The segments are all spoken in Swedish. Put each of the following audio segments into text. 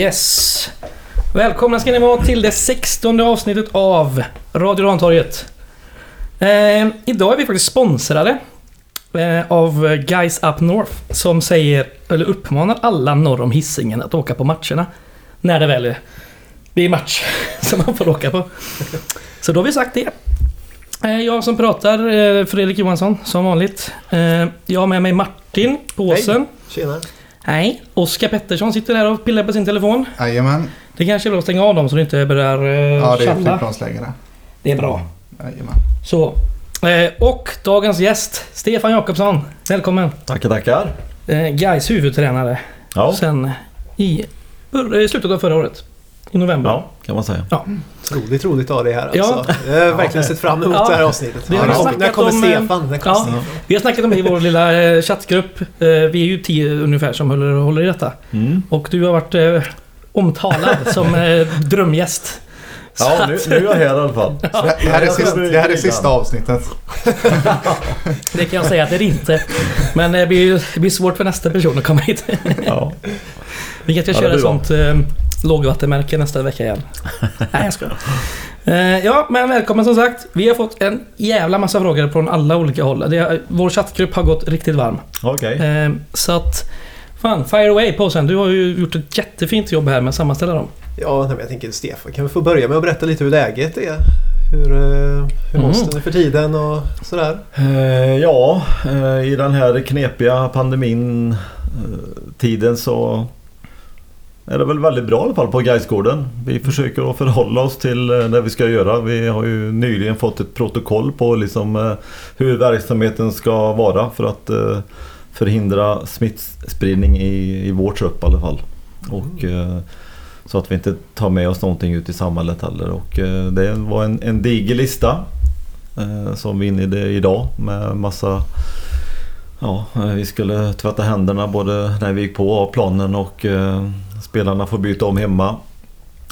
Yes. Välkomna ska ni vara till det 16 avsnittet av Radio Rantorget. Eh, idag är vi faktiskt sponsrade eh, av Guys Up North som säger, eller uppmanar alla norr om Hisingen att åka på matcherna. När det väl blir match som man får åka på. Så då har vi sagt det. Eh, jag som pratar, eh, Fredrik Johansson, som vanligt. Eh, jag har med mig Martin på åsen. Tjena. Hej. Oskar Pettersson sitter där och pillar på sin telefon. Jajamän. Det kanske är bra att stänga av dem så det inte börjar uh, Ja, det är tjalla. flygplansläge där. Det är bra. Jajamän. Så. Eh, och dagens gäst, Stefan Jakobsson. Välkommen. Tackar, tackar. Eh, Gais huvudtränare. Ja, Sen i bör- i slutet av förra året. I november. ja kan man säga. Roligt, roligt att ha dig här Ja. alltså. Jag har verkligen sett fram emot Ja. det här avsnittet. Vi har när, kommer, när kommer om, eh, Stefan? När kommer ja. Stefan? Vi har snackat om det i vår lilla eh, chattgrupp. Eh, vi är ju tio ungefär som håller, håller i detta. Mm. Och du har varit eh, omtalad som eh, drömgäst. Ja, nu, nu är jag här i alla fall. Det, det, här är sista, det här är sista avsnittet. Det kan jag säga att det är inte. Men det blir, det blir svårt för nästa person att komma hit. Ja. Vi kanske Ja, kör det ett blir bra. sånt eh, lågvattenmärke nästa vecka igen. Nej, jag skojar. Eh, ja, men välkommen som sagt. Vi har fått en jävla massa frågor från alla olika håll. Det, vår chattgrupp har gått riktigt varm. Okej. Eh, så att... Fan, fire away på sen. Du har ju gjort ett jättefint jobb här med att sammanställa dem. Ja, men jag tänker Stefan, kan vi få börja med att berätta lite hur läget är? Hur, eh, hur Mm. måste nu för tiden och sådär? Eh, ja, i den här knepiga pandemin tiden så är det väl väldigt bra i alla fall på Gaisgården. Vi försöker att förhålla oss till eh, det vi ska göra. Vi har ju nyligen fått ett protokoll på liksom, eh, hur verksamheten ska vara för att eh, förhindra smittspridning i, i vår trupp i alla fall. Och, eh, så att vi inte tar med oss någonting ut i samhället heller. Och, det var en, en diger lista som vi inledde idag med massa Ja, vi skulle tvätta händerna både när vi gick på av planen och spelarna får byta om hemma.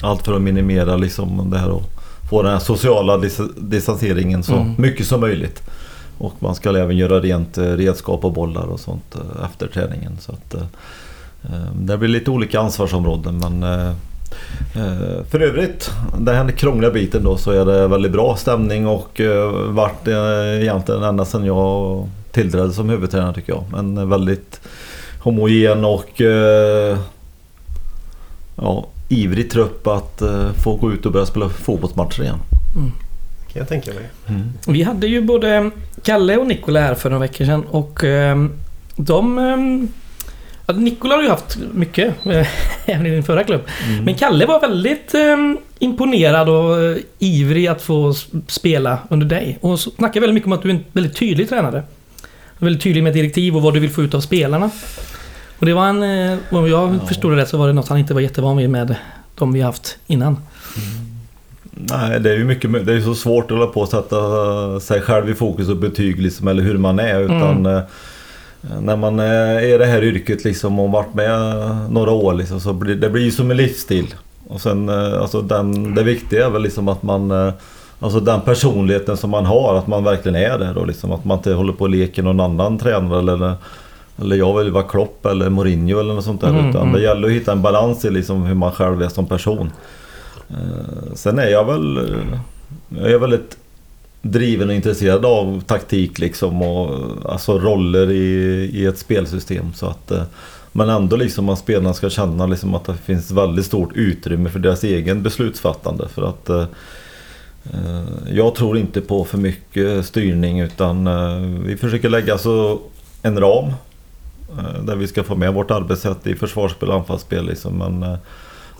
Allt för att minimera liksom det här och få den här sociala dis- distanseringen så Mm. mycket som möjligt. Och man ska även göra rent eh, redskap och bollar och sånt eh, efter träningen. Så att, eh, det blir lite olika ansvarsområden men för övrigt, den här krångliga biten då så är det väldigt bra stämning och vart egentligen ända sedan jag tillträdde som huvudtränare tycker jag. En väldigt homogen och ja, ivrig trupp att eh, få gå ut och börja spela fotbollsmatcher igen. Kan jag tänka mig. Vi hade ju både Kalle och Nikola här för några veckor sedan och ehm, de... ehm, ja, Nikola har ju haft mycket, eh, även i din förra klubb. Mm. Men Kalle var väldigt ehm, imponerad och eh, ivrig att få spela under dig. Och snackade väldigt mycket om att du är en väldigt tydlig tränare. Väldigt tydlig med direktiv och vad du vill få ut av spelarna. Och det var en... eh, Om jag Ja. förstod det rätt så var det något han inte var jättevan vid med de vi haft innan. Nej, det är ju mycket, det är så svårt att hålla på att sätta sig själv i fokus och betyg liksom, eller hur man är. Utan Mm. när man eh, är i det här yrket liksom, och varit med några år liksom, så blir det blir ju som en livsstil. Och sen, alltså, den, det viktiga är väl liksom att man Alltså den personligheten som man har, att man verkligen är där och liksom att man inte håller på och leker någon annan tränare eller eller jag vill vara Klopp eller Mourinho eller något sånt där. Mm, utan mm. det gäller att hitta en balans i liksom hur man själv är som person. Eh, sen är jag väl... eh, Jag är väldigt driven och intresserad av taktik liksom och alltså roller i, i ett spelsystem. Så att, eh, men ändå liksom att spelarna ska känna liksom att det finns väldigt stort utrymme för deras egen beslutsfattande. För att eh, jag tror inte på för mycket styrning utan eh, vi försöker lägga så en ram där vi ska få med vårt arbetssätt i försvarsspel och anfallsspel. Liksom. Men eh,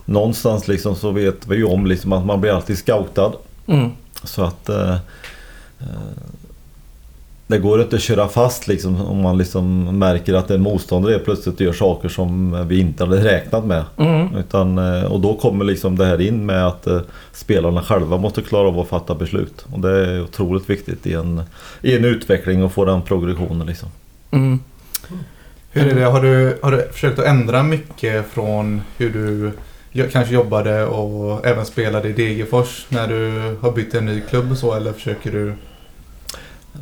någonstans liksom så vet vi ju om liksom att man blir alltid scoutad. Mm. Så att eh, eh, det går inte att köra fast liksom om man liksom märker att en motståndare plötsligt gör saker som vi inte hade räknat med. Mm. Utan, eh, och då kommer liksom det här in med att eh, spelarna själva måste klara av att fatta beslut. Och det är otroligt viktigt i en, i en utveckling och få den progressionen. Liksom. Mm. Hur är det? Har du, har du försökt att ändra mycket från hur du kanske jobbade och även spelade i Degerfors när du har bytt en ny klubb och så eller försöker du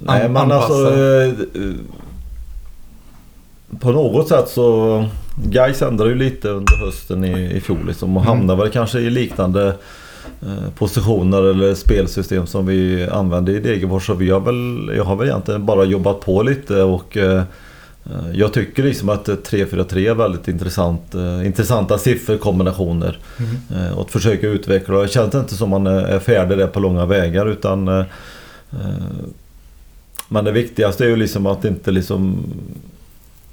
Nej men alltså... eh, På något sätt så Gais ändrade ju lite under hösten i, i fjol liksom och Mm. hamnade väl kanske i liknande eh, positioner eller spelsystem som vi använde i Degerfors. Så vi har väl, jag har väl egentligen bara jobbat på lite och eh, jag tycker liksom att eh, 3-4-3 är väldigt intressant, eh, intressanta sifferkombinationer. Mm. Eh, och att försöka utveckla. Det känns inte som man är är färdig där på långa vägar utan eh, eh, Men det viktigaste är ju liksom att inte liksom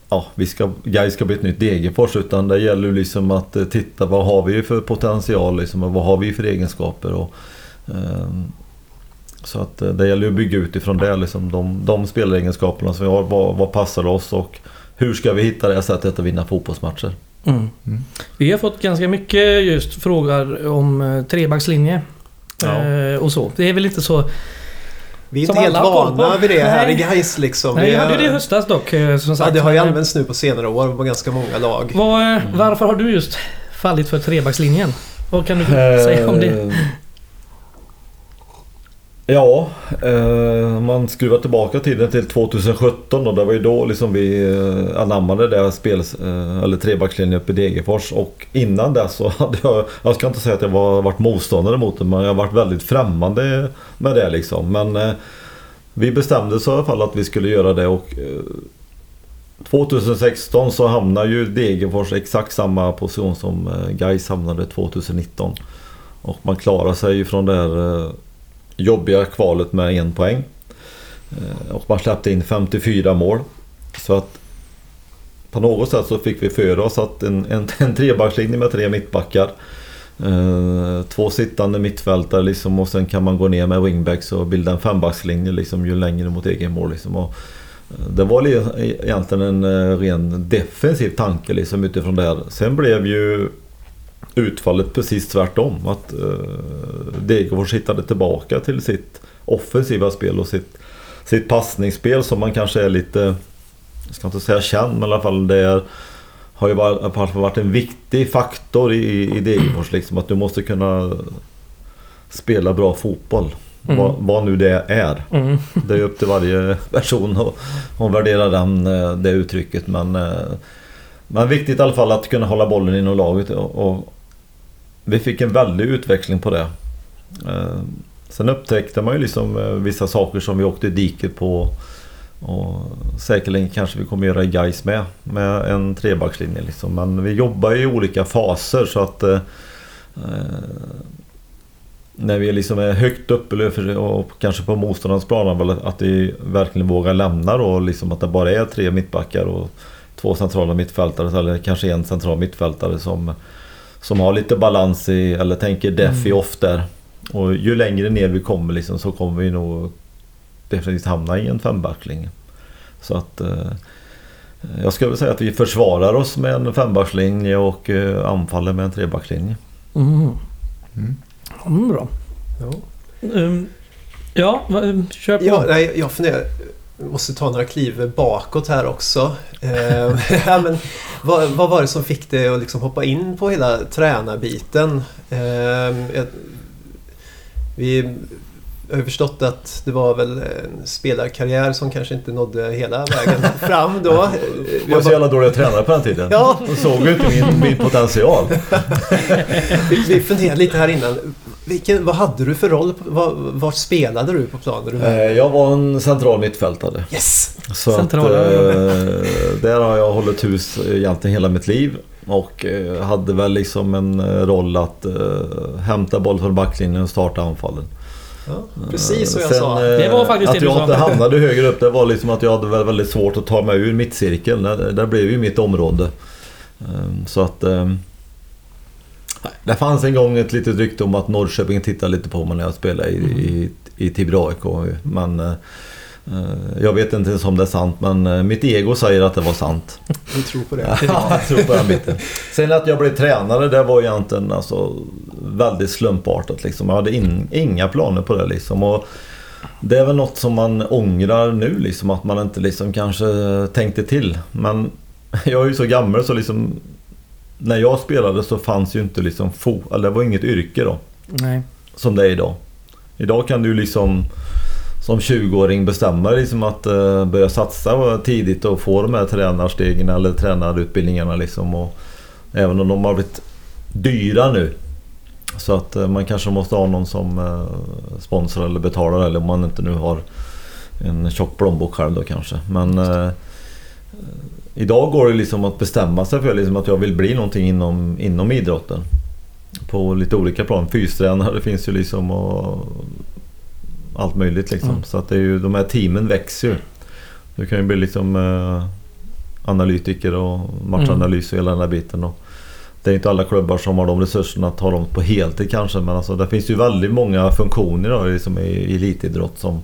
Ja, vi ska, Gais ska bli ett nytt Degerfors utan det gäller ju liksom att eh, titta vad har vi för potential liksom, och vad har vi för egenskaper. Och, eh, så att eh, det gäller ju att bygga utifrån det, liksom, de, de spelegenskaperna som vi har. Vad, vad passar oss och hur ska vi hitta det sättet att vinna fotbollsmatcher? Mm. Mm. Vi har fått ganska mycket just frågor om eh, trebackslinje. Ja. Eh, och så. Det är väl inte så... Vi är inte helt vana vid det här i Nej. Gais liksom. Nej, Vi hade har- det i höstas dock. Som sagt. Ja, det har ju använts nu på senare år på ganska många lag. Mm. Varför har du just fallit för trebackslinjen? Vad kan du säga om det? Ja, eh, man skruvar tillbaka tiden till 2017 och det var ju då liksom vi eh, anammade det här spel, eh, eller trebackslinjen uppe i Degerfors och innan det så hade jag, jag ska inte säga att jag var, varit motståndare mot det men jag har varit väldigt främmande med det liksom. Men eh, vi bestämde oss i alla fall att vi skulle göra det och eh, 2016 så hamnar ju Degerfors exakt samma position som eh, Gais hamnade 2019. Och man klarar sig ju från det här eh, jobbiga kvalet med en poäng. Eh, och man släppte in 54 mål. Så att på något sätt så fick vi för oss att en, en, en trebackslinje med tre mittbackar. Eh, två sittande mittfältare liksom och sen kan man gå ner med wingbacks och bilda en fembackslinje liksom ju längre mot egen mål liksom. Och, eh, det var egentligen en eh, ren defensiv tanke liksom utifrån det här. Sen blev ju utfallet precis tvärtom. Att uh, Degerfors hittade tillbaka till sitt offensiva spel och sitt, sitt passningsspel som man kanske är lite, jag ska inte säga känd, men i alla fall det är, har ju varit, varit en viktig faktor i, i Degerfors. Liksom, att du måste kunna spela bra fotboll. Mm. Vad, vad nu det är. Mm. Det är upp till varje person att, att värdera den, eh, det uttrycket. Men, eh, men viktigt i alla fall att kunna hålla bollen inom laget. Och, och vi fick en väldig utveckling på det. Eh, sen upptäckte man ju liksom eh, vissa saker som vi åkte i diket på. Och säkerligen kanske vi kommer göra i Gais med. Med en trebackslinje liksom. Men vi jobbar i olika faser så att eh, eh, när vi liksom är högt upp och kanske på motståndarens plan att vi verkligen vågar lämna då liksom att det bara är tre mittbackar och två centrala mittfältare eller kanske en central mittfältare som, som har lite balans i eller tänker def i off där. Och ju längre ner vi kommer liksom så kommer vi nog definitivt hamna i en fembackslinje. Så att eh, jag skulle säga att vi försvarar oss med en fembackslinje och eh, anfaller med en trebackslinje. Mm. Mm. Mm, bra. Ja. Um, ja, va- kör på. Ja, nej, jag funderar. Måste ta några kliv bakåt här också. Eh, ja, men, vad, vad var det som fick dig att liksom hoppa in på hela tränarbiten? Eh, jag- vi har ju förstått att det var väl en spelarkarriär som kanske inte nådde hela vägen fram då. Jag var så jävla dåliga tränare på den tiden. Ja. De såg ju inte min, min potential. Vi, vi funderade lite här innan. Vilken, vad hade du för roll? Var, vart spelade du på planen? Eh, Jag var en central mittfältare. Yes! Så att, Centrala. eh, där har jag hållit hus egentligen hela mitt liv. Och eh, hade väl liksom en roll att eh, hämta boll från backlinjen och starta anfallen. Ja, precis som jag Sen, sa. Det var faktiskt att det jag inte hamnade högre upp det var liksom att jag hade väl väldigt svårt att ta mig ur mittcirkeln. Det, det blev ju mitt område. Eh, Så att... Det fanns en gång ett litet rykte om att Norrköping tittade lite på mig när jag spelade i, i, i Tibro AIK. Men eh, eh, jag vet inte ens om det är sant men eh, mitt ego säger att det var sant. Vi tror på det. Ja, jag tror på den biten. Sen att jag blev tränare, det var egentligen alltså väldigt slumpartat. Liksom. Jag hade in, inga planer på det. Liksom. Och det är väl något som man ångrar nu, liksom, att man inte liksom kanske tänkte till. Men jag är ju så gammal så liksom... När jag spelade så fanns ju inte liksom fo, eller det var inget yrke då Nej. som det är idag. Idag kan du liksom som 20-åring bestämma dig liksom att uh, börja satsa tidigt och få de här tränarstegen eller tränarutbildningarna liksom. Och även om de har blivit dyra nu. Så att uh, man kanske måste ha någon som uh, sponsrar eller betalar eller om man inte nu har en tjock plånbok själv då kanske. Men idag går det liksom att bestämma sig för liksom att jag vill bli någonting inom, inom idrotten. På lite olika plan. Fystränare finns ju liksom och allt möjligt liksom. Mm. Så att det är ju, de här teamen växer ju. Du kan ju bli liksom eh, analytiker och matchanalys och hela den där biten. Och det är inte alla klubbar som har de resurserna att ha dem på heltid kanske. Men alltså, det finns ju väldigt många funktioner då, liksom i elitidrott som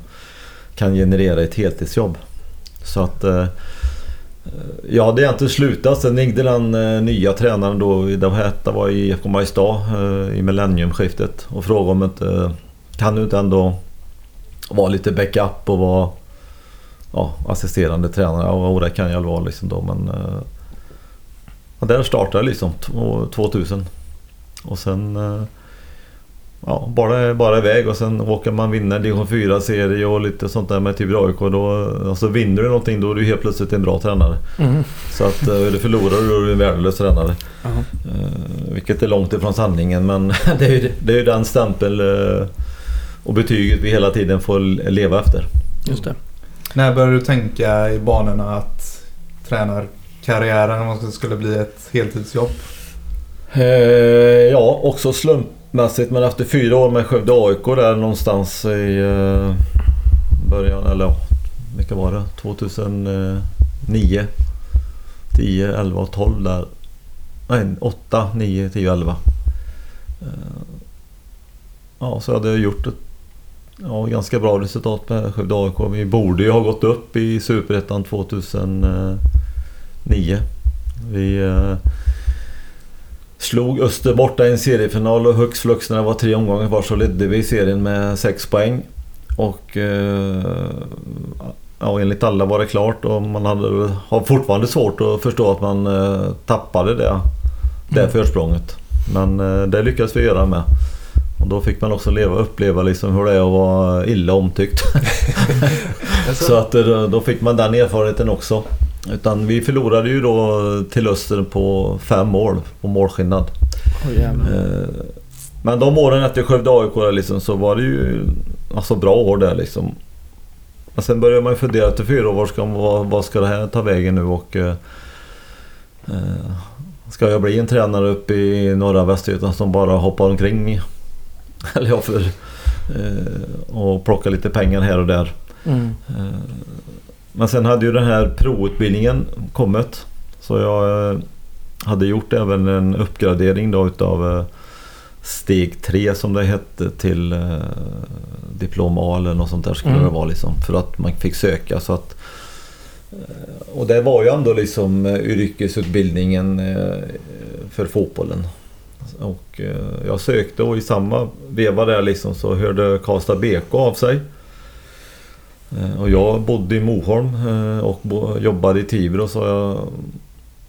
kan generera ett heltidsjobb. Så att eh, jag hade egentligen slutat. Sen ringde den eh, nya tränaren då, det hette var i IFK Mariestad eh, i millenniumskiftet och frågade om inte eh, kan du inte ändå vara lite backup och vara ja, assisterande tränare. Ja, det kan jag vara liksom då men... Ja, där startade jag liksom 2000. Och sen... Eh, ja, bara, bara iväg och sen åker man vinna division 4-serie och lite sånt där med typ AIK. Då, alltså vinner du någonting då är du helt plötsligt en bra tränare. Mm. Så att eh, du förlorar då är du en värdelös tränare. -huh. vilket är långt ifrån sanningen men det är ju det är den stämpel och betyget vi hela tiden får leva efter. Just det. När började du tänka i banorna att tränarkarriären skulle bli ett heltidsjobb? Eh, ja, också Mässigt men efter fyra år med Skövde AIK där någonstans i eh, början, eller ja, vilka var det? 2009, 10, 11 och 12 där. Nej, 8, 9, 10, 11. Ja, så hade jag gjort ett ja, ganska bra resultat med Skövde AIK. Vi borde ju ha gått upp i Superettan 2009. Vi eh, slog Öster borta i en seriefinal och högst flux när det var tre omgångar kvar så ledde vi serien med sex poäng. Och eh, ja, enligt alla var det klart och man hade, har fortfarande svårt att förstå att man eh, tappade det, det mm. försprånget. Men eh, det lyckades vi göra med. Och då fick man också leva, uppleva liksom hur det är att vara illa omtyckt. så att då fick man den erfarenheten också. Utan vi förlorade ju då till Öster på fem mål på målskillnad. Oh, Men de åren efter Skövde AIK liksom, så var det ju alltså bra år där liksom. Men sen började man ju fundera efter fyra år, ska, vad, vad ska det här ta vägen nu och... Eh, eh ska jag bli en tränare uppe i norra Västergötland som bara hoppar omkring eller ja, för eh, och plocka lite pengar här och där. Mm. Eh, men sen hade ju den här provutbildningen kommit. Så jag eh, hade gjort även en uppgradering då utav eh, steg 3 som det hette till eh, diplom A eller något sånt där skulle mm. det vara liksom. För att man fick söka så att och det var ju ändå liksom yrkesutbildningen för fotbollen. Och jag sökte och i samma veva där liksom så hörde Karlstad BK av sig. Eh, och jag bodde i Moholm eh, och jobbade i Tibro så jag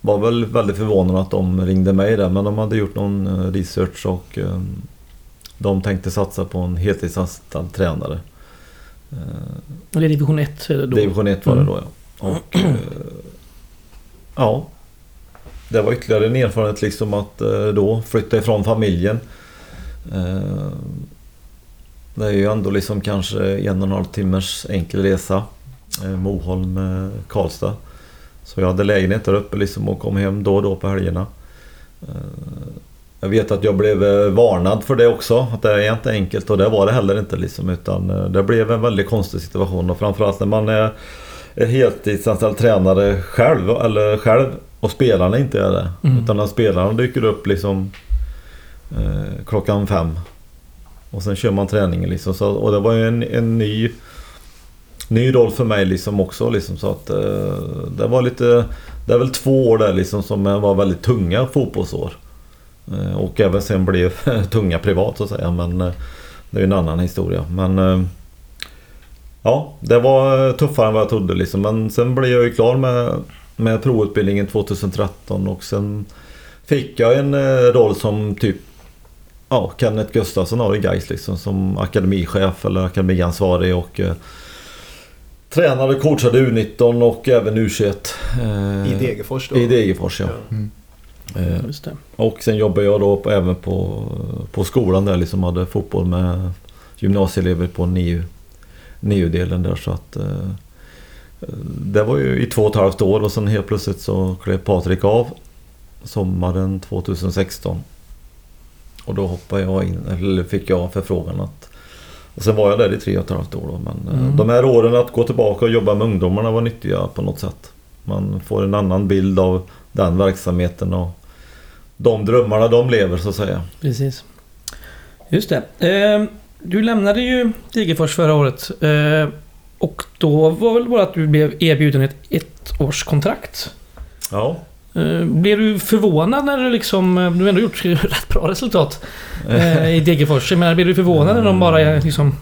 var väl väldigt förvånad att de ringde mig där men de hade gjort någon research och de tänkte satsa på en heltidsanställd tränare. Det är division 1 då? Division 1 var det då ja. Och, ja, det var ytterligare en erfarenhet liksom att eh, då flytta ifrån familjen. Eh, det är ju ändå liksom kanske en och en halv timmars enkel resa. Eh, Moholm, Karlstad. Så jag hade lägenhet där uppe liksom och kom hem då och då på helgerna. Jag vet att jag blev varnad för det också. Att det är inte enkelt och det var det heller inte liksom. Utan det blev en väldigt konstig situation och framförallt när man är heltidsanställd tränare själv, eller själv och spelarna inte är det. Mm. Utan när spelarna dyker upp liksom eh, klockan fem. Och sen kör man träningen liksom. Så, och det var ju en, en ny ny roll för mig liksom också liksom så att eh, det var lite Det är väl två år där liksom som var väldigt tunga fotbollsår. Eh, och även sen blev tunga privat så att säga men eh, Det är en annan historia men eh, Ja, det var eh, tuffare än vad jag trodde liksom men sen blev jag ju klar med med provutbildningen 2013 och sen fick jag en eh, roll som typ ja, Kenneth Gustafsson har i Gais liksom som akademichef eller akademiansvarig och eh, tränade och coachade U19 och även U21. Eh, I Degerfors då? I Degerfors ja. Mm. Eh, Just det. och sen jobbade jag då på, även på, på skolan där liksom hade fotboll med gymnasieelever på NIU, NIU-delen där så att eh, det var ju i två och ett halvt år och sen helt plötsligt så klev Patrik av sommaren 2016. Och då hoppade jag in, eller fick jag förfrågan att och sen var jag där i tre och ett halvt år då. Men eh, Mm. de här åren att gå tillbaka och jobba med ungdomarna var nyttiga på något sätt. Man får en annan bild av den verksamheten och de drömmarna de lever så att säga. Precis. Just det. Eh, du lämnade ju Degerfors förra året. Eh, och då var väl bara att du blev erbjuden ett ettårskontrakt. Ja. Eh, blev du förvånad när du liksom... eh, Du har ändå gjort rätt bra resultat eh, i Degerfors. Jag menar, blev du förvånad när de bara liksom...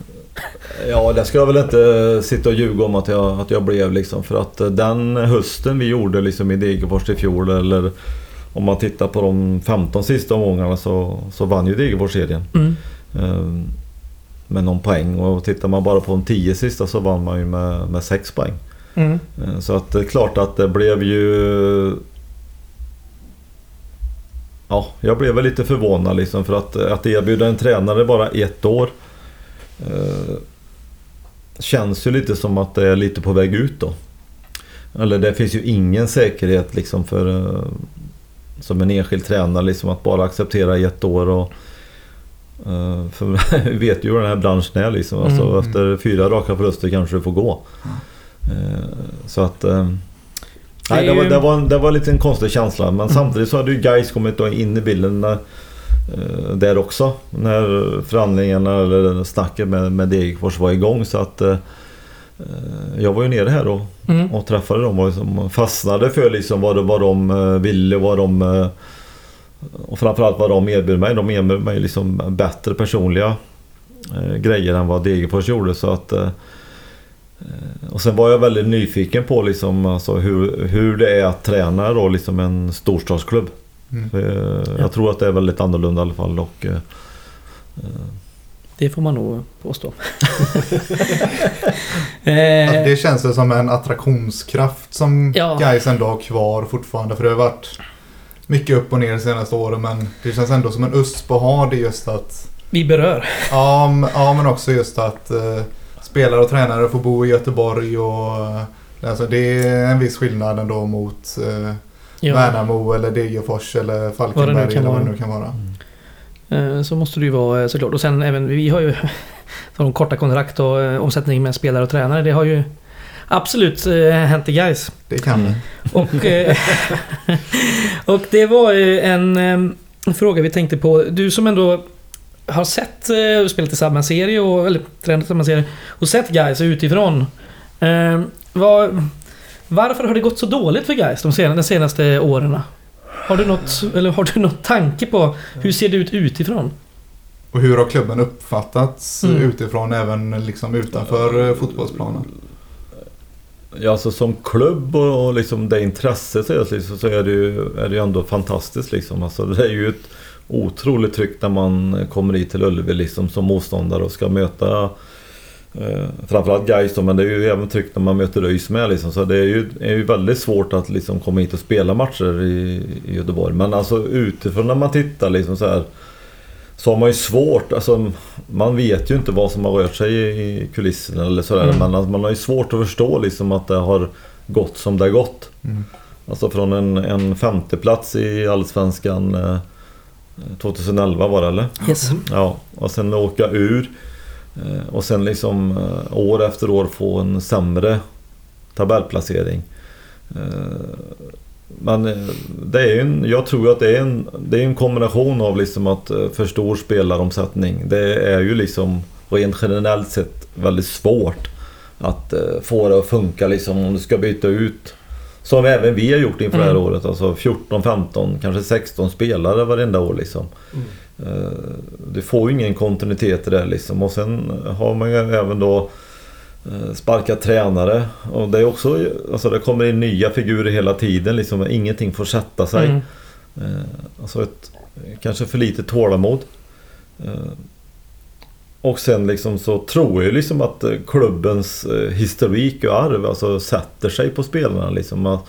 Ja, det ska jag väl inte sitta och ljuga om att jag, att jag blev liksom. För att den hösten vi gjorde liksom i Degerfors i fjol eller om man tittar på de 15 sista omgångarna så, så vann ju Degerfors serien. Mm. Eh, med någon poäng och tittar man bara på de 10 sista så vann man ju med, med 6 poäng. Mm. Eh, Så att det är klart att det blev ju... Ja, jag blev väl lite förvånad liksom för att, att erbjuda en tränare bara ett år eh, Känns ju lite som att det är lite på väg ut då. Eller det finns ju ingen säkerhet liksom för eh, som en enskild tränare liksom att bara acceptera i ett år och eh, för vi vet ju hur den här branschen är liksom. Alltså, Mm. Efter fyra raka förluster kanske du får gå. Eh, Så att... Nej, det var, det, var, en- det var lite en konstig känsla. Men samtidigt så hade ju Gais kommit då in i bilden där, eh, där också. När förhandlingarna eller snacket med, med Degerfors var igång. Så att eh, eh, jag var ju nere här och, Mm. och träffade dem och liksom fastnade för liksom vad, de- vad de ville. Vad de, och framförallt vad de erbjöd mig. De erbjöd mig liksom bättre personliga grejer än vad Degerfors gjorde. Så att, och sen var jag väldigt nyfiken på liksom, alltså hur, hur det är att träna då, liksom en storstadsklubb. Mm. Eh, Jag tror att det är väldigt annorlunda i alla fall. Och, eh, Det får man nog påstå. Eh, det känns som en attraktionskraft som Ja. Gais ändå har kvar fortfarande. För det har varit mycket upp och ner de senaste åren. Men det känns ändå som en USP att ha det just att... vi berör. Ja, ja men också just att eh, spelare och tränare får bo i Göteborg och... eh, Alltså det är en viss skillnad ändå mot eh, Ja. Värnamo eller Degerfors eller Falkenberg Vad eller vad det nu kan vara. Eh, Så måste det ju vara eh, såklart. Och sen även, vi har ju de korta kontrakt och omsättning med spelare och tränare. Det har ju absolut eh, hänt i guys. Det kan Mm. det. Och, och det var ju en, en fråga vi tänkte på. Du som ändå har sett eh, spelat i samma serie, och, eller tränat i samma serie, och sett guys utifrån. Eh, vad, varför har det gått så dåligt för guys de senaste, de senaste åren? Har du något, eller har du något tanke på hur ser det ut utifrån? Och hur har klubben uppfattats Mm. utifrån även liksom utanför eh, fotbollsplanen? Ja, alltså som klubb och, och liksom det intresset så är det, liksom, så är det ju, är det ju ändå fantastiskt. Liksom. Alltså, det är ju ett otroligt tryck när man kommer hit till Ullevi liksom, som motståndare och ska möta eh, framförallt Gais men det är ju även tryck när man möter ÖIS med. Liksom. Så det är ju, är ju väldigt svårt att liksom, komma hit och spela matcher i, i Göteborg. Men alltså utifrån när man tittar liksom så här så har man ju svårt, alltså man vet ju inte vad som har rört sig i i kulisserna eller sådär. Mm. Men alltså, man har ju svårt att förstå liksom att det har gått som det har gått. Mm. Alltså från en, en femteplats i Allsvenskan eh, 2011 var det eller? Yes. Ja, och sen åka ur. eh, Och sen liksom eh, år efter år få en sämre tabellplacering. Eh, Men det är en, jag tror att det är en, det är en kombination av liksom att för stor spelaromsättning. Det är ju liksom rent generellt sett väldigt svårt att få det att funka liksom om du ska byta ut som även vi har gjort inför det här Mm. året. Alltså 14, 15, kanske 16 spelare varenda år liksom. Mm. Eh, Du får ju ingen kontinuitet i det liksom. Och sen har man ju även då eh, sparkat tränare. Och det är också, alltså det kommer in nya figurer hela tiden liksom. Ingenting får sätta sig. Mm. Eh, Alltså ett, kanske för lite tålamod. Och sen liksom så tror jag liksom att eh, klubbens eh, historik och arv alltså sätter sig på spelarna. Liksom att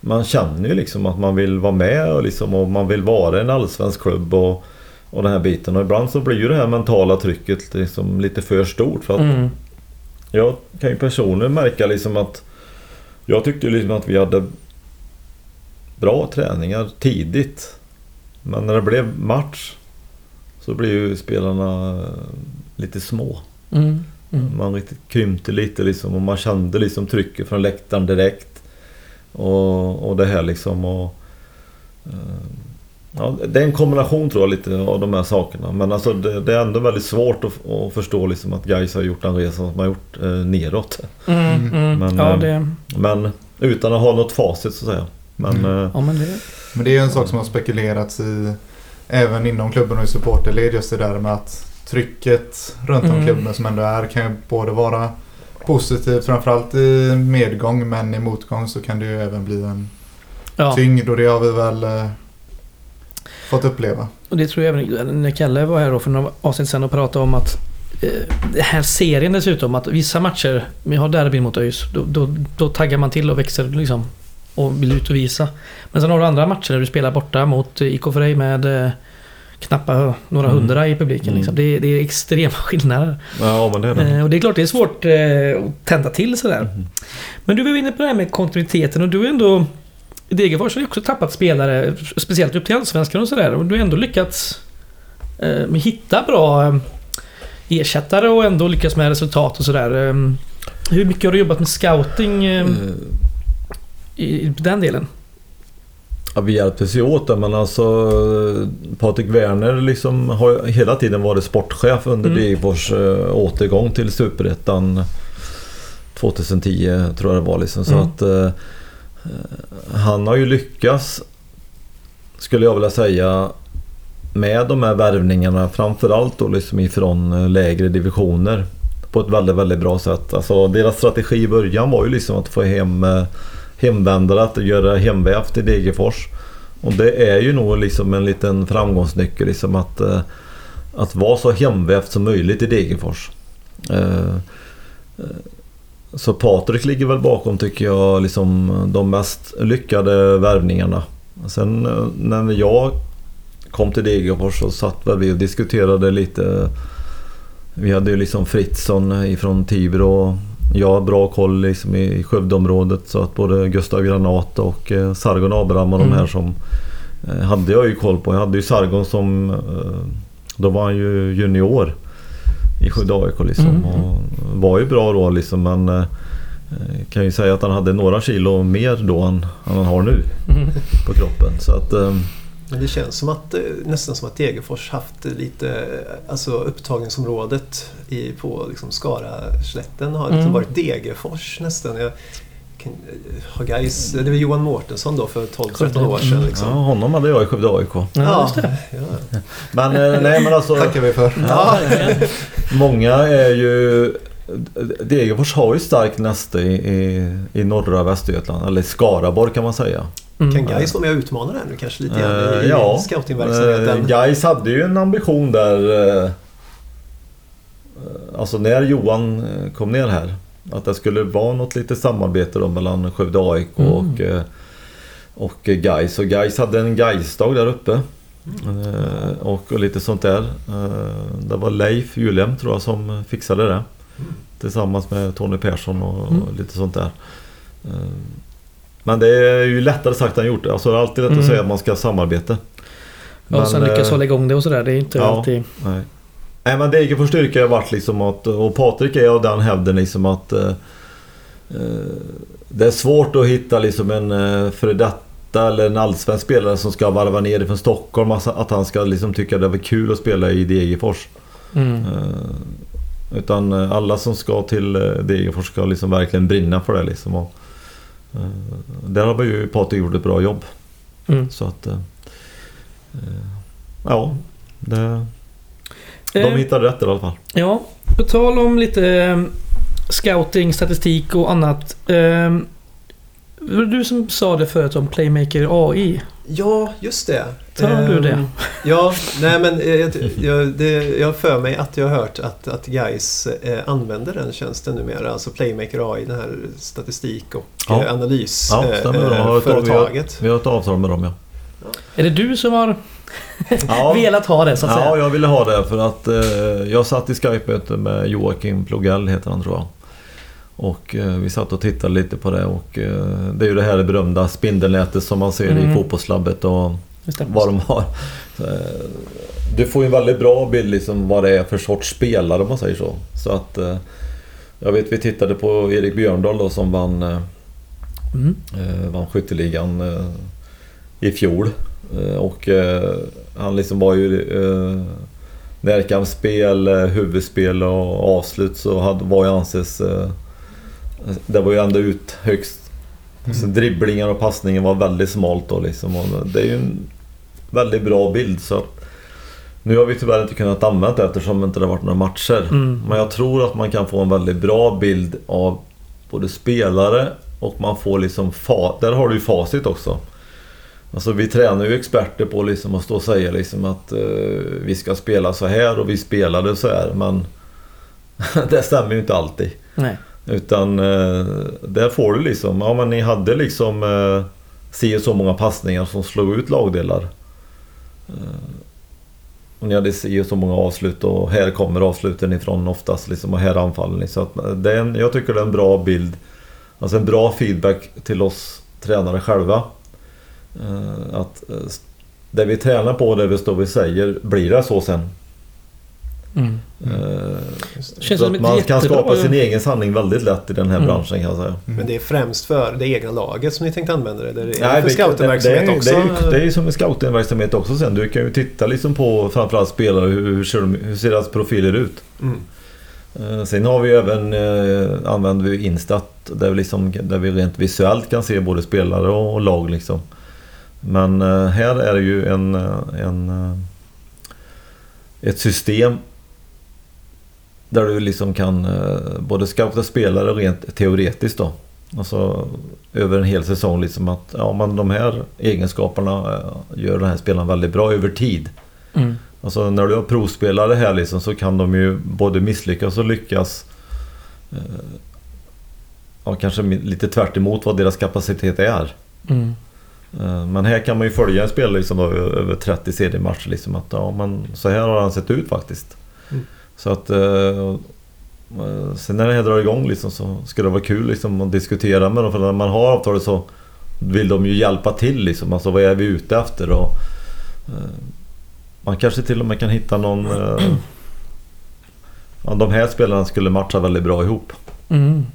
man känner ju liksom att man vill vara med och, liksom, och man vill vara en allsvensk klubb och, och den här biten. Och ibland så blir ju det här mentala trycket liksom lite för stort. För att Mm. jag kan ju personligen märka liksom att jag tyckte liksom att vi hade bra träningar tidigt. Men när det blev match så blev ju spelarna eh, lite små. Mm. Mm. Man riktigt krympte lite liksom och man kände liksom trycket från läktaren direkt. Och, och det här liksom och... eh, Ja, det är en kombination tror jag lite av de här sakerna. Men alltså det, det är ändå väldigt svårt att, att förstå liksom att Gais har gjort den resan som de har gjort eh, neråt. Mm. Mm. Men, ja, eh, det... Men utan att ha något facit så att säga. Men Mm. eh, Ja, men det... Men det är ju en sak som har spekulerats i även inom klubben och i supporterled just det där med att trycket runt om Mm. klubben som ändå är kan ju både vara positivt framförallt i medgång men i motgång så kan det ju även bli en Ja. tyngd och det har vi väl eh, fått uppleva. Och det tror jag även när Kalle var här då för några avsnitt sedan och pratade om att eh, den här serien dessutom, att vissa matcher, vi har derbyn mot ÖIS, då, då, då taggar man till och växer liksom. Och vill ut och visa. Men sen har du andra matcher där du spelar borta mot IK Frej med eh, knappa några Mm. hundra i publiken. Mm. Liksom. Det, det är extrema skillnader. ja men det är det. Eh, och det är klart det är svårt eh, att tända till sådär. Mhm. Men du var inne på det här med kontinuiteten och du är ändå... Degerfors har ju också tappat spelare, speciellt upp till Allsvenskan och sådär. Och du har ändå lyckats eh, hitta bra eh, ersättare och ändå lyckas med resultat och sådär. Eh, hur mycket har du jobbat med scouting eh, Eh, i, den delen? Ja, vi hjälptes ju åt det men alltså Patrik Werner liksom har hela tiden varit sportchef under Mm. Degerfors eh, återgång till Superettan 2010 tror jag det var liksom. Så Mm. att eh, eh, han har ju lyckats skulle jag vilja säga med de här värvningarna framförallt då liksom ifrån eh, lägre divisioner på ett väldigt, väldigt bra sätt. Alltså deras strategi i början var ju liksom att få hem eh, hemvändare, att göra hemvävt i Degerfors. Och det är ju nog liksom en liten framgångsnyckel liksom att, eh, att vara så hemvävt som möjligt i Degerfors. Eh, eh, så Patrik ligger väl bakom tycker jag liksom de mest lyckade värvningarna. Sen när jag kom till Degerfors så satt väl vi och diskuterade lite. Vi hade ju liksom Fritzson ifrån Tibro. Jag har bra koll liksom i Skövdeområdet så att både Gustav Granat och eh, Sargon Abraham och de Mm. här som eh, hade jag ju koll på. Jag hade ju Sargon som eh, då var han ju junior i Skövde AIK liksom. Mm. Och var ju bra då liksom men kan ju säga att han hade några kilo mer då än, än han har nu Mm. på kroppen. Så att Men det känns som att, eh, nästan som att Degerfors haft lite, eh, alltså upptagningsområdet i, på liksom Skara-slätten har liksom Mm. varit Degerfors nästan. Jag, eh, har guys, det var Johan Mårtensson då för 12-13 år sedan. Liksom. ja, honom hade jag i Skövde AIK. Ja, det. Ja. Men nej men alltså tackar vi för. Ja. många är ju Degerfors har ju starkt näste i, i, i norra Västergötland, eller Skaraborg kan man säga. Mm. Kan guys vara med och utmana där nu kanske lite grann Eh, i, ja. i scoutingverksamheten? Eh, Gais hade ju en ambition där eh, Alltså när Johan eh, kom ner här Att det skulle vara något lite samarbete då mellan Skövde AIK Mm. och, eh, och Gais Och Gais hade en Gais-dag där uppe eh, och, och lite sånt där Eh, Det var Leif Julem tror jag som fixade det Tillsammans med Tony Persson och, Mm. och lite sånt där Eh, Men det är ju lättare sagt än gjort. Alltså det är alltid lätt Mm. att säga att man ska samarbeta. Ja, och sen lyckas eh, hålla igång det och sådär. Det är inte ja. alltid... Nej. Nej men Degerfors styrka har varit liksom att, och Patrik är av den hävden liksom att eh, eh, Det är svårt att hitta liksom en eh, före detta eller en allsvensk spelare som ska varva ner från Stockholm. Alltså att han ska liksom tycka det var kul att spela i Degerfors. Mm. Eh, utan alla som ska till eh, Degerfors ska liksom verkligen brinna för det liksom. Och, där har ju Patrik gjort ett bra jobb. Mm. Så att... eh, eh, ja, det, de Eh, hittade rätt i alla fall. Ja, på tal om lite eh, scouting, statistik och annat. Eh, Det var du som sa det förut om Playmaker AI. Ja, just det. Tar du Ehm, det? Ja, nej men eh, jag, jag, det, jag för mig att jag har hört att, att guys eh, använder den tjänsten numera. Alltså Playmaker AI, den här statistik och Ja. eh, analys Ja. Vi har ett avtal med dem ja. Är det du som har Ja, velat ha det så att ja säga? jag ville ha det för att eh, jag satt i Skype-möte med Joakim Plogell heter han tror jag. Och eh, vi satt och tittade lite på det och eh, det är ju det här berömda spindelnätet som man ser Mm. i fotbollslabbet och Det stämmer. vad de har. Eh, Du får ju en väldigt bra bild liksom vad det är för sorts spelare om man säger så. Så att eh, jag vet vi tittade på Erik Björndal då som vann, eh, Mm. vann skytteligan i fjol. Och han liksom var ju närkampsspel, huvudspel och avslut så var ju anses... Det var ju ändå ut högst. Så dribblingar och passningen var väldigt smalt då liksom. Och det är ju en väldigt bra bild så att nu har vi tyvärr inte kunnat använda det eftersom det inte har varit några matcher. Mm. Men jag tror att man kan få en väldigt bra bild av både spelare och man får liksom... Fa- där har du ju facit också. Alltså vi tränar ju experter på liksom att stå och säga liksom att eh, vi ska spela så här och vi spelade så här men det stämmer ju inte alltid. Nej. Utan eh, där får du liksom, ja men ni hade liksom eh, si och så många passningar som slog ut lagdelar. Eh, och ni hade ju så många avslut och här kommer avsluten ifrån oftast liksom och här anfaller ni. Så att eh, det är en, jag tycker det är en bra bild. Alltså en bra feedback till oss tränare själva. Eh, att det vi tränar på, det vi står och säger, blir det så sen? Mm. Eh, så som att man kan skapa sin egen sanning väldigt lätt i den här Mm. branschen kan jag säga. Men det är främst för det egna laget som ni tänkte använda det? Eller är det Nej, för det- också? Det är, det är ju som en scoutingverksamhet också sen. Du kan ju titta liksom på framförallt spelare, hur, hur, ser, de, hur ser deras profiler ut? Mm. Eh, sen har vi även, eh, använder vi Instat där vi, liksom, där vi rent visuellt kan se både spelare och, och lag liksom. Men eh, här är det ju en, en, ett system där du liksom kan eh, både scouta spelare rent teoretiskt då. Alltså över en hel säsong liksom att ja men de här egenskaperna eh, gör den här spelaren väldigt bra över tid. Mm. Alltså när du har provspelare här liksom så kan de ju både misslyckas och lyckas. Eh, ja, kanske lite tvärt emot vad deras kapacitet är. Mm. Men här kan man ju följa en spelare liksom då, över 30 seriematcher liksom att ja men så här har han sett ut faktiskt. Så att eh, eh, sen när det här drar igång liksom så ska det vara kul liksom att diskutera med dem för när man har avtalet så vill de ju hjälpa till liksom. Alltså vad är vi ute efter och eh, man kanske till och med kan hitta någon Ja, de här spelarna skulle matcha väldigt bra ihop. Mm.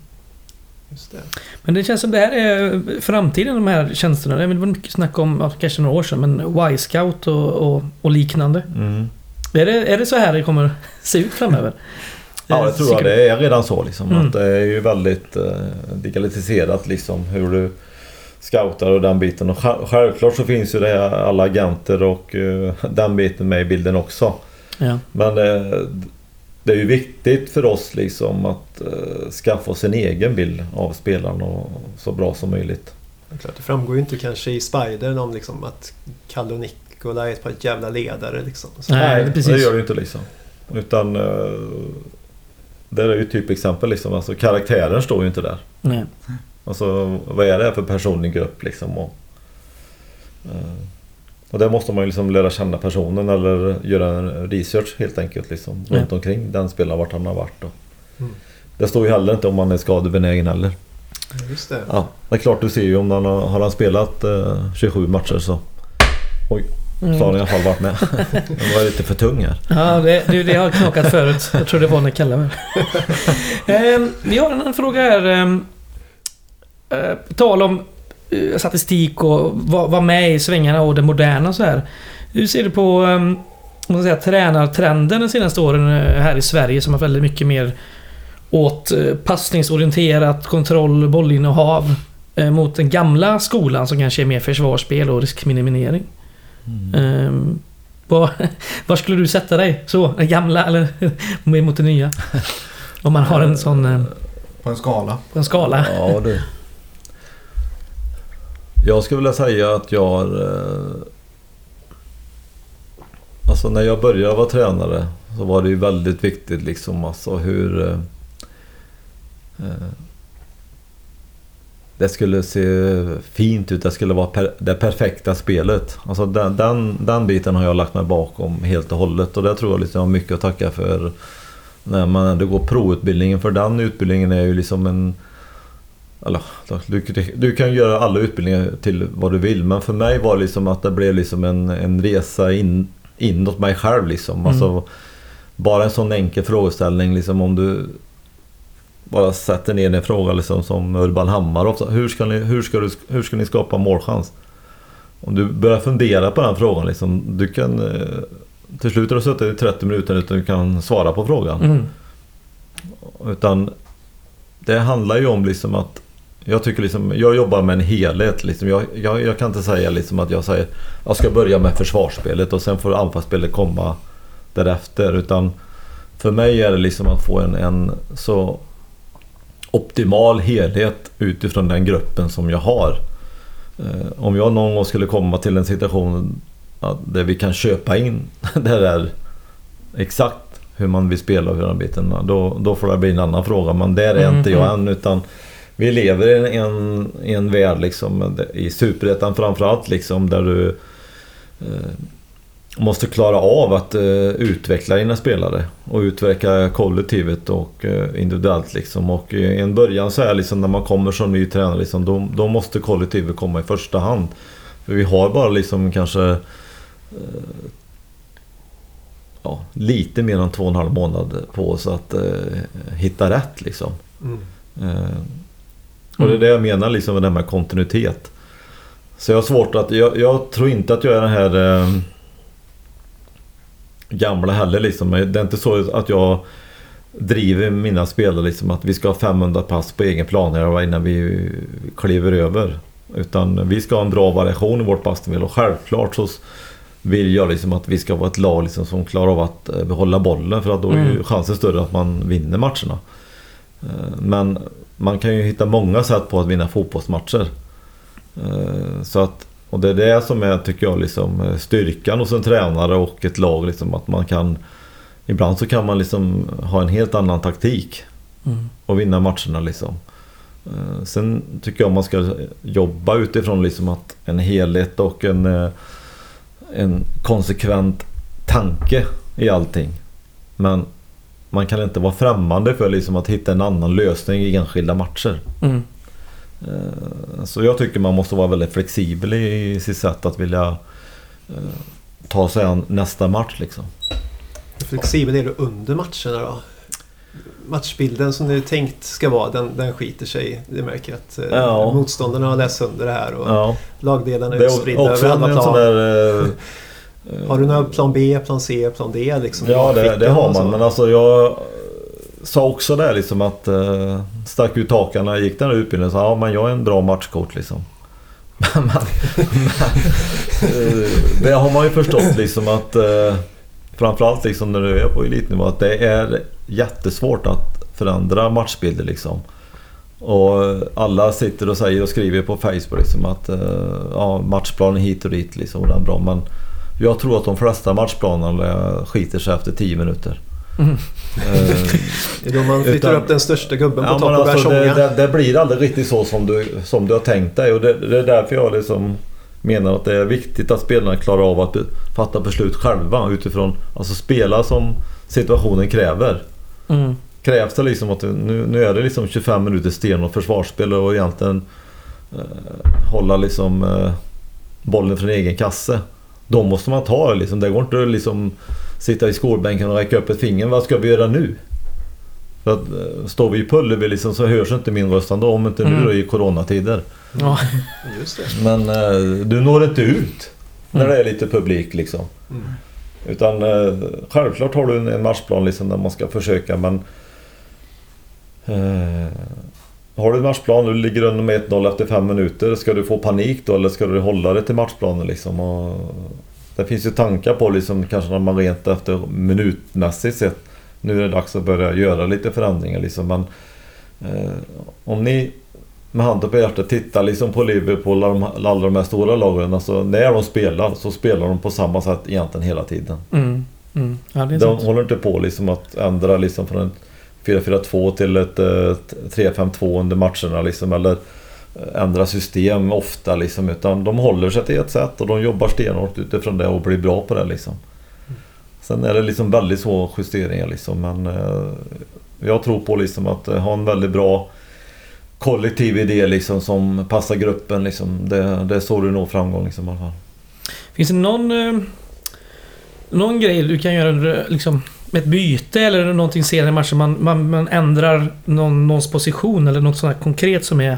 Just det. Men det känns som det här är framtiden, de här tjänsterna. Det var mycket snack om, kanske några år sedan, men Y-scout och, och, och liknande. Mm. Är det, är det så här det kommer se ut framöver? Ja, det tror jag. Det är redan så liksom. Mm. Att det är ju väldigt eh, digitaliserat liksom hur du scoutar och den biten. Och sj- självklart så finns ju det här, alla agenter och eh, den biten med i bilden också. Ja. Men eh, det är ju viktigt för oss liksom att eh, skaffa oss en egen bild av spelaren och så bra som möjligt. Det, är klart, det framgår ju inte kanske i Spidern om liksom att Kalle Nikola är ett par jävla ledare liksom. Så, Nej, precis. det gör det ju inte liksom. Utan eh, det är ju typexempel liksom. Alltså karaktären står ju inte där. Nej. Alltså vad är det för personlig grupp liksom? Och, eh, och där måste man ju liksom lära känna personen eller göra en research helt enkelt liksom. Runt omkring den spelaren vart han har varit. Och. Mm. Det står ju heller inte om man är skadebenägen heller. just det. Ja, det är klart du ser ju om han har, har han spelat eh, 27 matcher så så har han i Mm. alla fall varit med. Den var lite för tung här. Ja, det, det, det har knakat förut. Jag tror det var när Kalle var ehm, Vi har en annan fråga här. ehm, eh, tal om eh, statistik och vara var med i svängarna och det moderna och så här. Hur ser du på um, man säga, tränartrenden de senaste åren eh, här i Sverige som har väldigt mycket mer åt eh, passningsorienterat, kontroll, bollinnehav eh, mot den gamla skolan som kanske är mer försvarsspel och riskminimering. Um, var, var skulle du sätta dig? Så, den gamla eller mot det nya? Om man har en sån eh, På en skala. på en skala. Ja du. Jag skulle vilja säga att jag har... eh, Alltså när jag började vara tränare så var det ju väldigt viktigt liksom alltså hur... Det skulle se fint ut, det skulle vara per, det perfekta spelet. Alltså den, den, den biten har jag lagt mig bakom helt och hållet och det tror jag liksom har mycket att tacka för när man ändå går proutbildningen. För den utbildningen är ju liksom en... Eller, du, du kan göra alla utbildningar till vad du vill men för mig var det liksom att det blev liksom en, en resa in, inåt mig själv liksom. Mm. Alltså, bara en sån enkel frågeställning liksom om du bara sätter ner en fråga liksom som Urban Hammar ofta. Hur ska ni, hur ska du, hur ska ni skapa målchans? Om du börjar fundera på den frågan liksom. Du kan... eh, Till slut har du suttit i 30 minuter utan du kan svara på frågan. Mm. Utan det handlar ju om liksom att jag tycker liksom, jag jobbar med en helhet liksom. jag, jag, jag kan inte säga liksom att jag säger jag ska börja med försvarsspelet och sen får anfallsspelet komma därefter. Utan för mig är det liksom att få en, en så optimal helhet utifrån den gruppen som jag har. Eh, Om jag någon gång skulle komma till en situation där vi kan köpa in det där exakt hur man vill spela och hur den biten. Då, då får det bli en annan fråga. Men där är Mm, inte jag mm. än. Utan vi lever i en, i en värld liksom, i Superettan framförallt liksom, där du eh, måste klara av att eh, utveckla dina spelare och utveckla kollektivet och eh, individuellt liksom. Och i en början så är liksom när man kommer som ny tränare liksom, då, då måste kollektivet komma i första hand. För vi har bara liksom kanske eh, ja, lite mer än två och en halv månad på oss att eh, hitta rätt liksom. Mm. Eh, och det är det jag menar liksom med det här med kontinuitet. Så jag har svårt att, jag, jag tror inte att jag är den här eh, gamla heller liksom. Det är inte så att jag driver mina spelare liksom att vi ska ha 500 pass på egen plan innan vi kliver över. Utan vi ska ha en bra variation i vårt passspel och självklart så vill jag liksom att vi ska vara ett lag liksom som klarar av att eh, behålla bollen för att då är ju Mm. chansen större att man vinner matcherna. Eh, Men man kan ju hitta många sätt på att vinna fotbollsmatcher. Eh, Så att, och det är det som är, tycker jag, liksom eh, styrkan hos en tränare och ett lag. Liksom, att man kan... Ibland så kan man liksom ha en helt annan taktik Mm. och vinna matcherna liksom. Eh, Sen tycker jag man ska jobba utifrån liksom att en helhet och en, eh, en konsekvent tanke i allting. Men man kan inte vara främmande för liksom att hitta en annan lösning i enskilda matcher. Mm. Eh, Så jag tycker man måste vara väldigt flexibel i sitt sätt att vilja eh, ta sig an nästa match liksom. Hur flexibel är du under matcherna då? Matchbilden som du tänkt ska vara, den, den skiter sig. Du märker att eh, Ja. motståndarna har läst sönder det här och Ja, lagdelarna är det är utspridda också över alla plan. där... Har du några plan B, plan C, plan D liksom? Ja, det, det har man. Men alltså jag sa också det liksom att eh, stack ut hakan gick den här utbildningen så ja men jag är en bra matchcoach liksom. men, men, det har man ju förstått liksom att eh, framförallt liksom när du är på elitnivå att det är jättesvårt att förändra matchbilder liksom. Och alla sitter och säger och skriver på Facebook liksom att eh, ja, matchplanen hit och dit liksom och den är bra. Men jag tror att de flesta matchplanerna skiter sig efter 10 minuter. Mm. Det är då man flyttar Utan- upp den största gubben på ja, topp men och börjar alltså, det, det, det blir aldrig riktigt så som du, som du har tänkt dig. Och det, det är därför jag liksom menar att det är viktigt att spelarna klarar av att be, fatta beslut själva utifrån, alltså spela som situationen kräver. Mm. Krävs det liksom att nu, nu är det liksom 25 minuter sten och försvarsspel och egentligen eh, hålla liksom eh, bollen från egen kasse. Då måste man ta det liksom. Det går inte att liksom sitta i skolbänken och räcka upp ett finger. Vad ska vi göra nu? För att, eh, står vi i Pullevi liksom så hörs inte min röst ändå om inte nu Mm. då i coronatider. Ja. Just det. Men eh, du når inte ut när Mm. det är lite publik liksom. Mm. Utan eh, självklart har du en, en matchplan liksom där man ska försöka men... Eh, har du en matchplan och du ligger under med 1-0 efter 5 minuter. Ska du få panik då eller ska du hålla dig till matchplanen liksom? Och, det finns ju tankar på liksom kanske när man rent efter minutmässigt sett. Nu är det dags att börja göra lite förändringar liksom men... Eh, om ni med handen på hjärtat, titta liksom på Liverpool och de- alla de här stora lagen. Alltså när de spelar så spelar de på samma sätt egentligen hela tiden. Mm. Mm. Ja, De sant. håller inte på liksom att ändra liksom från en 4-4-2 till ett eh, 3-5-2 under matcherna liksom. Eller ändra system ofta liksom. Utan de håller sig till ett sätt och de jobbar stenhårt utifrån det och blir bra på det liksom. Sen är det liksom väldigt små justeringar liksom. Men eh, jag tror på liksom att eh, ha en väldigt bra kollektiv idé liksom som passar gruppen liksom. Det, det är så du når framgång liksom i alla fall. Finns det någon... Eh, någon grej du kan göra liksom med ett byte eller någonting senare i matchen? Man, man, man ändrar någon, någons position eller något sånt här konkret som är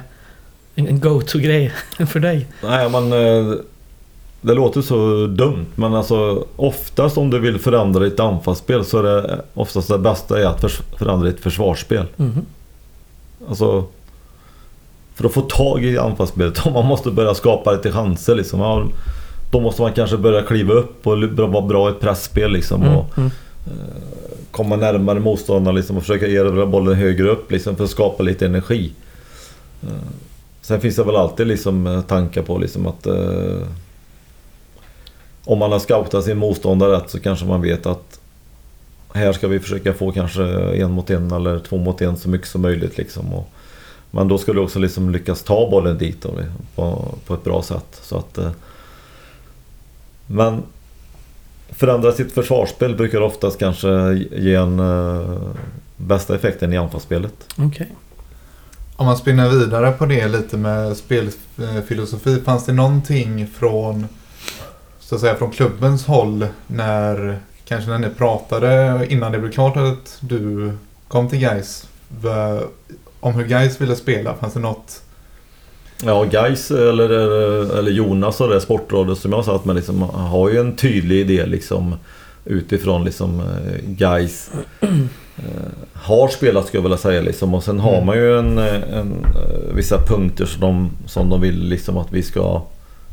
en, go-to-grej för dig? Nej, men eh, det låter så dumt men alltså oftast om du vill förändra ditt anfallsspel så är det oftast det bästa är att förändra ditt försvarsspel. Mhm. Alltså för att få tag i anfallsspelet om man måste börja skapa lite chanser liksom. Ja, då måste man kanske börja kliva upp och vara bra i ett pressspel liksom. Mm. Och Mm. komma närmare motståndaren liksom, och försöka erövra bollen högre upp liksom, för att skapa lite energi. Sen finns det väl alltid liksom, eh, tankar på liksom, att eh, om man har scoutat sin motståndare rätt så kanske man vet att här ska vi försöka få kanske en mot en eller två mot en så mycket som möjligt. Liksom, och, men då ska du också liksom lyckas ta bollen dit då, på, på ett bra sätt. Så att, eh, men förändra sitt försvarsspel brukar oftast kanske ge en eh, bästa effekten i anfallsspelet. Okay. Om man spinner vidare på det lite med spelfilosofi. Fanns det någonting från, så att säga, från klubbens håll när, kanske när ni pratade innan det blev klart att du kom till Gais om hur Gais ville spela? Fanns det något? Ja, Gais eller, eller Jonas och det sportrådet som jag satt med liksom, har ju en tydlig idé liksom utifrån liksom eh, Gais har spelat skulle jag vilja säga liksom och sen har Mm. man ju en, en, en, vissa punkter som de, som de vill liksom att vi ska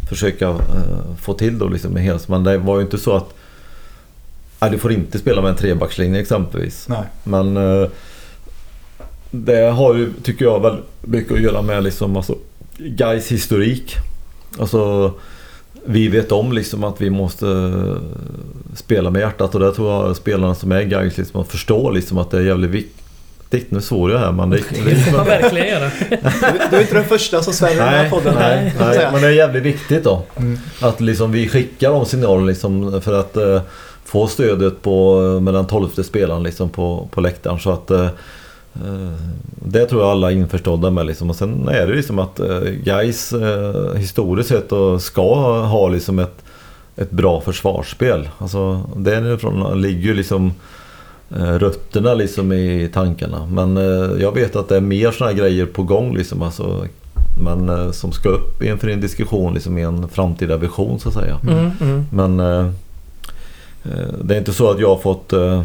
försöka eh, få till då liksom med. Men det var ju inte så att nej, du får inte spela med en trebackslinje exempelvis. Nej. Men eh, det har ju, tycker jag, väl mycket att göra med liksom, alltså, Gais historik. Alltså, vi vet om liksom att vi måste eh, spela med hjärtat och det tror jag spelarna som är Gais liksom, förstår liksom att det är jävligt viktigt. Nu svor jag här men det, Det får man verkligen göra. Du, du är inte den första som svär i den här Nej, podden. nej, kan man nej, säga. men det är jävligt viktigt då. Mm. Att liksom vi skickar de signalerna liksom för att eh, få stödet på, med den tolfte spelaren liksom på, på läktaren. Så att eh, eh, det tror jag alla är införstådda med. Liksom. Och sen är det liksom att eh, Gais eh, historiskt sett och ska ha liksom ett, ett bra försvarsspel. Alltså, därifrån ligger ju liksom eh, rötterna liksom i tankarna. Men eh, jag vet att det är mer sådana grejer på gång liksom. Alltså, men eh, som ska upp inför en diskussion liksom i en framtida vision så att säga. Mm, mm. Men eh, eh, det är inte så att jag har fått eh,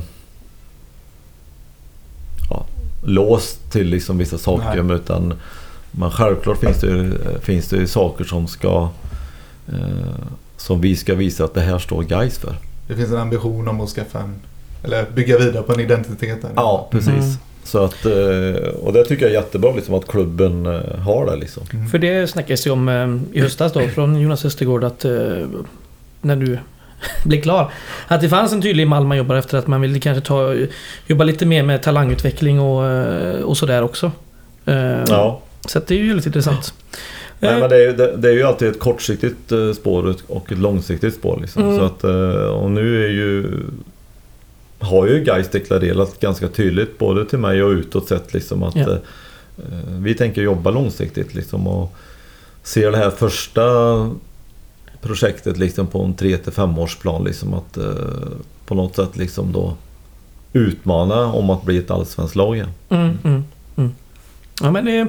låst till liksom vissa saker. Nej. Utan, men självklart finns det, ju- finns det saker som ska eh, som vi ska visa att det här står guys för. Det finns en ambition om att skaffa en, eller bygga vidare på en identitet där. Ja, precis. Mm. Så att, eh, och det tycker jag är jättebra liksom, att klubben eh, har det. Liksom. Mm. För det snackades ju om eh, i höstas då från Jonas Östergård att när du blir klar. Att det fanns en tydlig mall man jobbar efter att man vill kanske ta, jobba lite mer med talangutveckling och, eh, och sådär också. Eh, Ja. Så att det är ju lite intressant. Nej, Eh, men det, är ju, det, det är ju alltid ett kortsiktigt spår och ett långsiktigt spår. Liksom. Mm. Så att, och nu är ju har ju Gais deklarerat ganska tydligt både till mig och utåt sett liksom att Ja. vi tänker jobba långsiktigt liksom och ser det här första projektet liksom på en 3 till 5 årsplan liksom att eh, på något sätt liksom då utmana om att bli ett allsvenskt lag igen. Mm, mm, mm. Ja men det,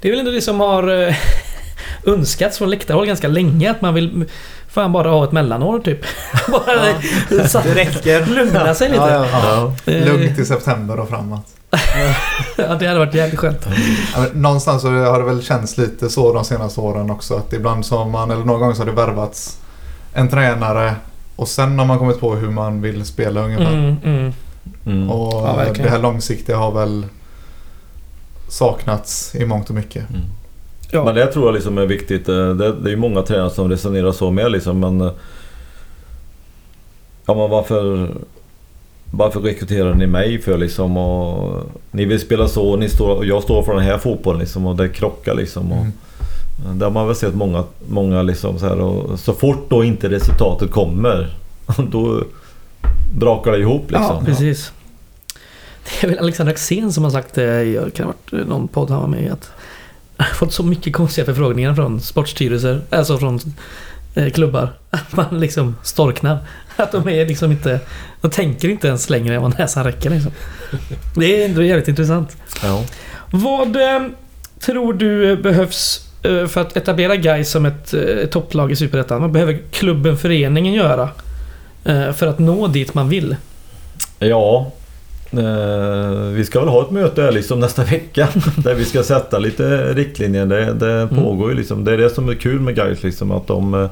det är väl ändå det som har eh, önskats från läktarhåll ganska länge. Att man vill fan bara ha ett mellanår typ. bara så- Det räcker. Lugna sig lite. Ja, ja. Ja. Eh, Lugnt i september och framåt. Ja, det hade varit jävligt skönt. Ja, Någonstans så har det väl känts lite så de senaste åren också. Att ibland så har man, eller någon gång så har det värvats en tränare och sen har man kommit på hur man vill spela ungefär. Mm, mm. Mm. Och Ja, det här långsiktiga har väl saknats i mångt och mycket. Mm. Ja. Men det tror jag liksom är viktigt. Eh, Det, det är ju många tränare som resonerar så med liksom men... eh, Ja men varför... Varför rekryterar ni mig för liksom och... Ni vill spela så och, ni står, och jag står för den här fotbollen liksom och det krockar liksom. Och, Mm. Där har man väl sett många, många liksom så här och så fort då inte resultatet kommer då brakar det ihop liksom. Ja, precis. Det är väl Alexander Axén som har sagt det, jag kan ha varit någon podd han var med i, att han har fått så mycket konstiga förfrågningar från sportstyrelser, alltså från eh, klubbar, att man liksom storknar. Att de är liksom inte, de tänker inte ens längre än vad näsan räcker liksom. Det är ändå jävligt intressant. Ja. Vad eh, tror du behövs eh, för att etablera Gais som ett eh, topplag i Superettan? Vad behöver klubben, föreningen göra eh, för att nå dit man vill? Ja, eh, vi ska väl ha ett möte här liksom nästa vecka där vi ska sätta lite riktlinjer. Det, det pågår ju liksom. Det är det som är kul med guys liksom att de, eh,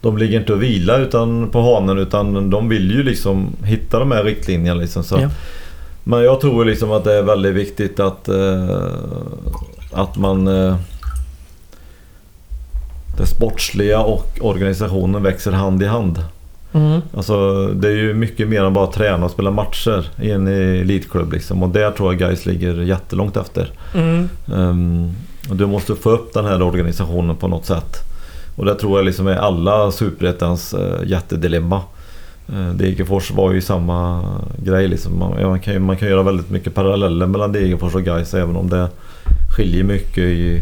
de ligger inte och vilar utan, på hanen utan de vill ju liksom hitta de här riktlinjerna liksom. Så. Ja. Men jag tror liksom att det är väldigt viktigt att, eh, att man eh, det sportsliga och organisationen växer hand i hand. Mm. Alltså det är ju mycket mer än bara träna och spela matcher i en elitklubb liksom. Och där tror jag guys ligger jättelångt efter. Mm. Och du måste få upp den här organisationen på något sätt. Och det tror jag liksom är alla superettans uh, jättedilemma. Uh, Degerfors var ju samma grej liksom. Man, ja, man, kan, man kan göra väldigt mycket paralleller mellan Degerfors och guys även om det skiljer mycket i,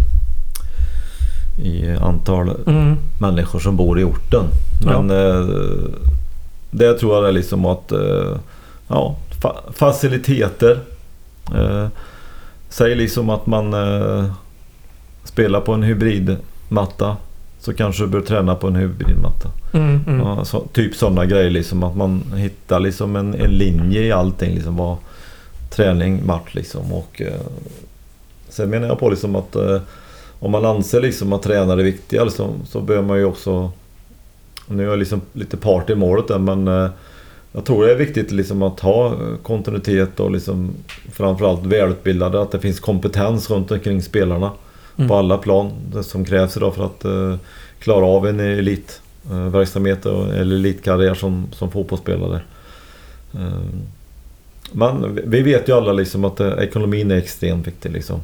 i antal Mm. människor som bor i orten. Men eh, det tror jag är liksom att eh, ja, fa- faciliteter. Eh, säg liksom att man spelar på en hybridmatta. Så kanske du bör träna på en hybridmatta. Mm. Mm. Ja, så, typ sådana grejer liksom att man hittar liksom en, en linje i allting. Liksom vad, träning, match liksom. Och, eh, sen menar jag på liksom att eh, om man anser liksom att tränare är viktiga liksom, så bör man ju också... Nu är jag liksom lite part i målet där men eh, jag tror det är viktigt liksom att ha eh, kontinuitet och liksom framförallt välutbildade. Att det finns kompetens runt omkring spelarna Mm. på alla plan. Det som krävs idag för att eh, klara av en elitverksamhet och- eller elitkarriär som, som fotbollsspelare. Eh, men vi- vet ju alla liksom att eh, ekonomin är extremt viktig. Liksom.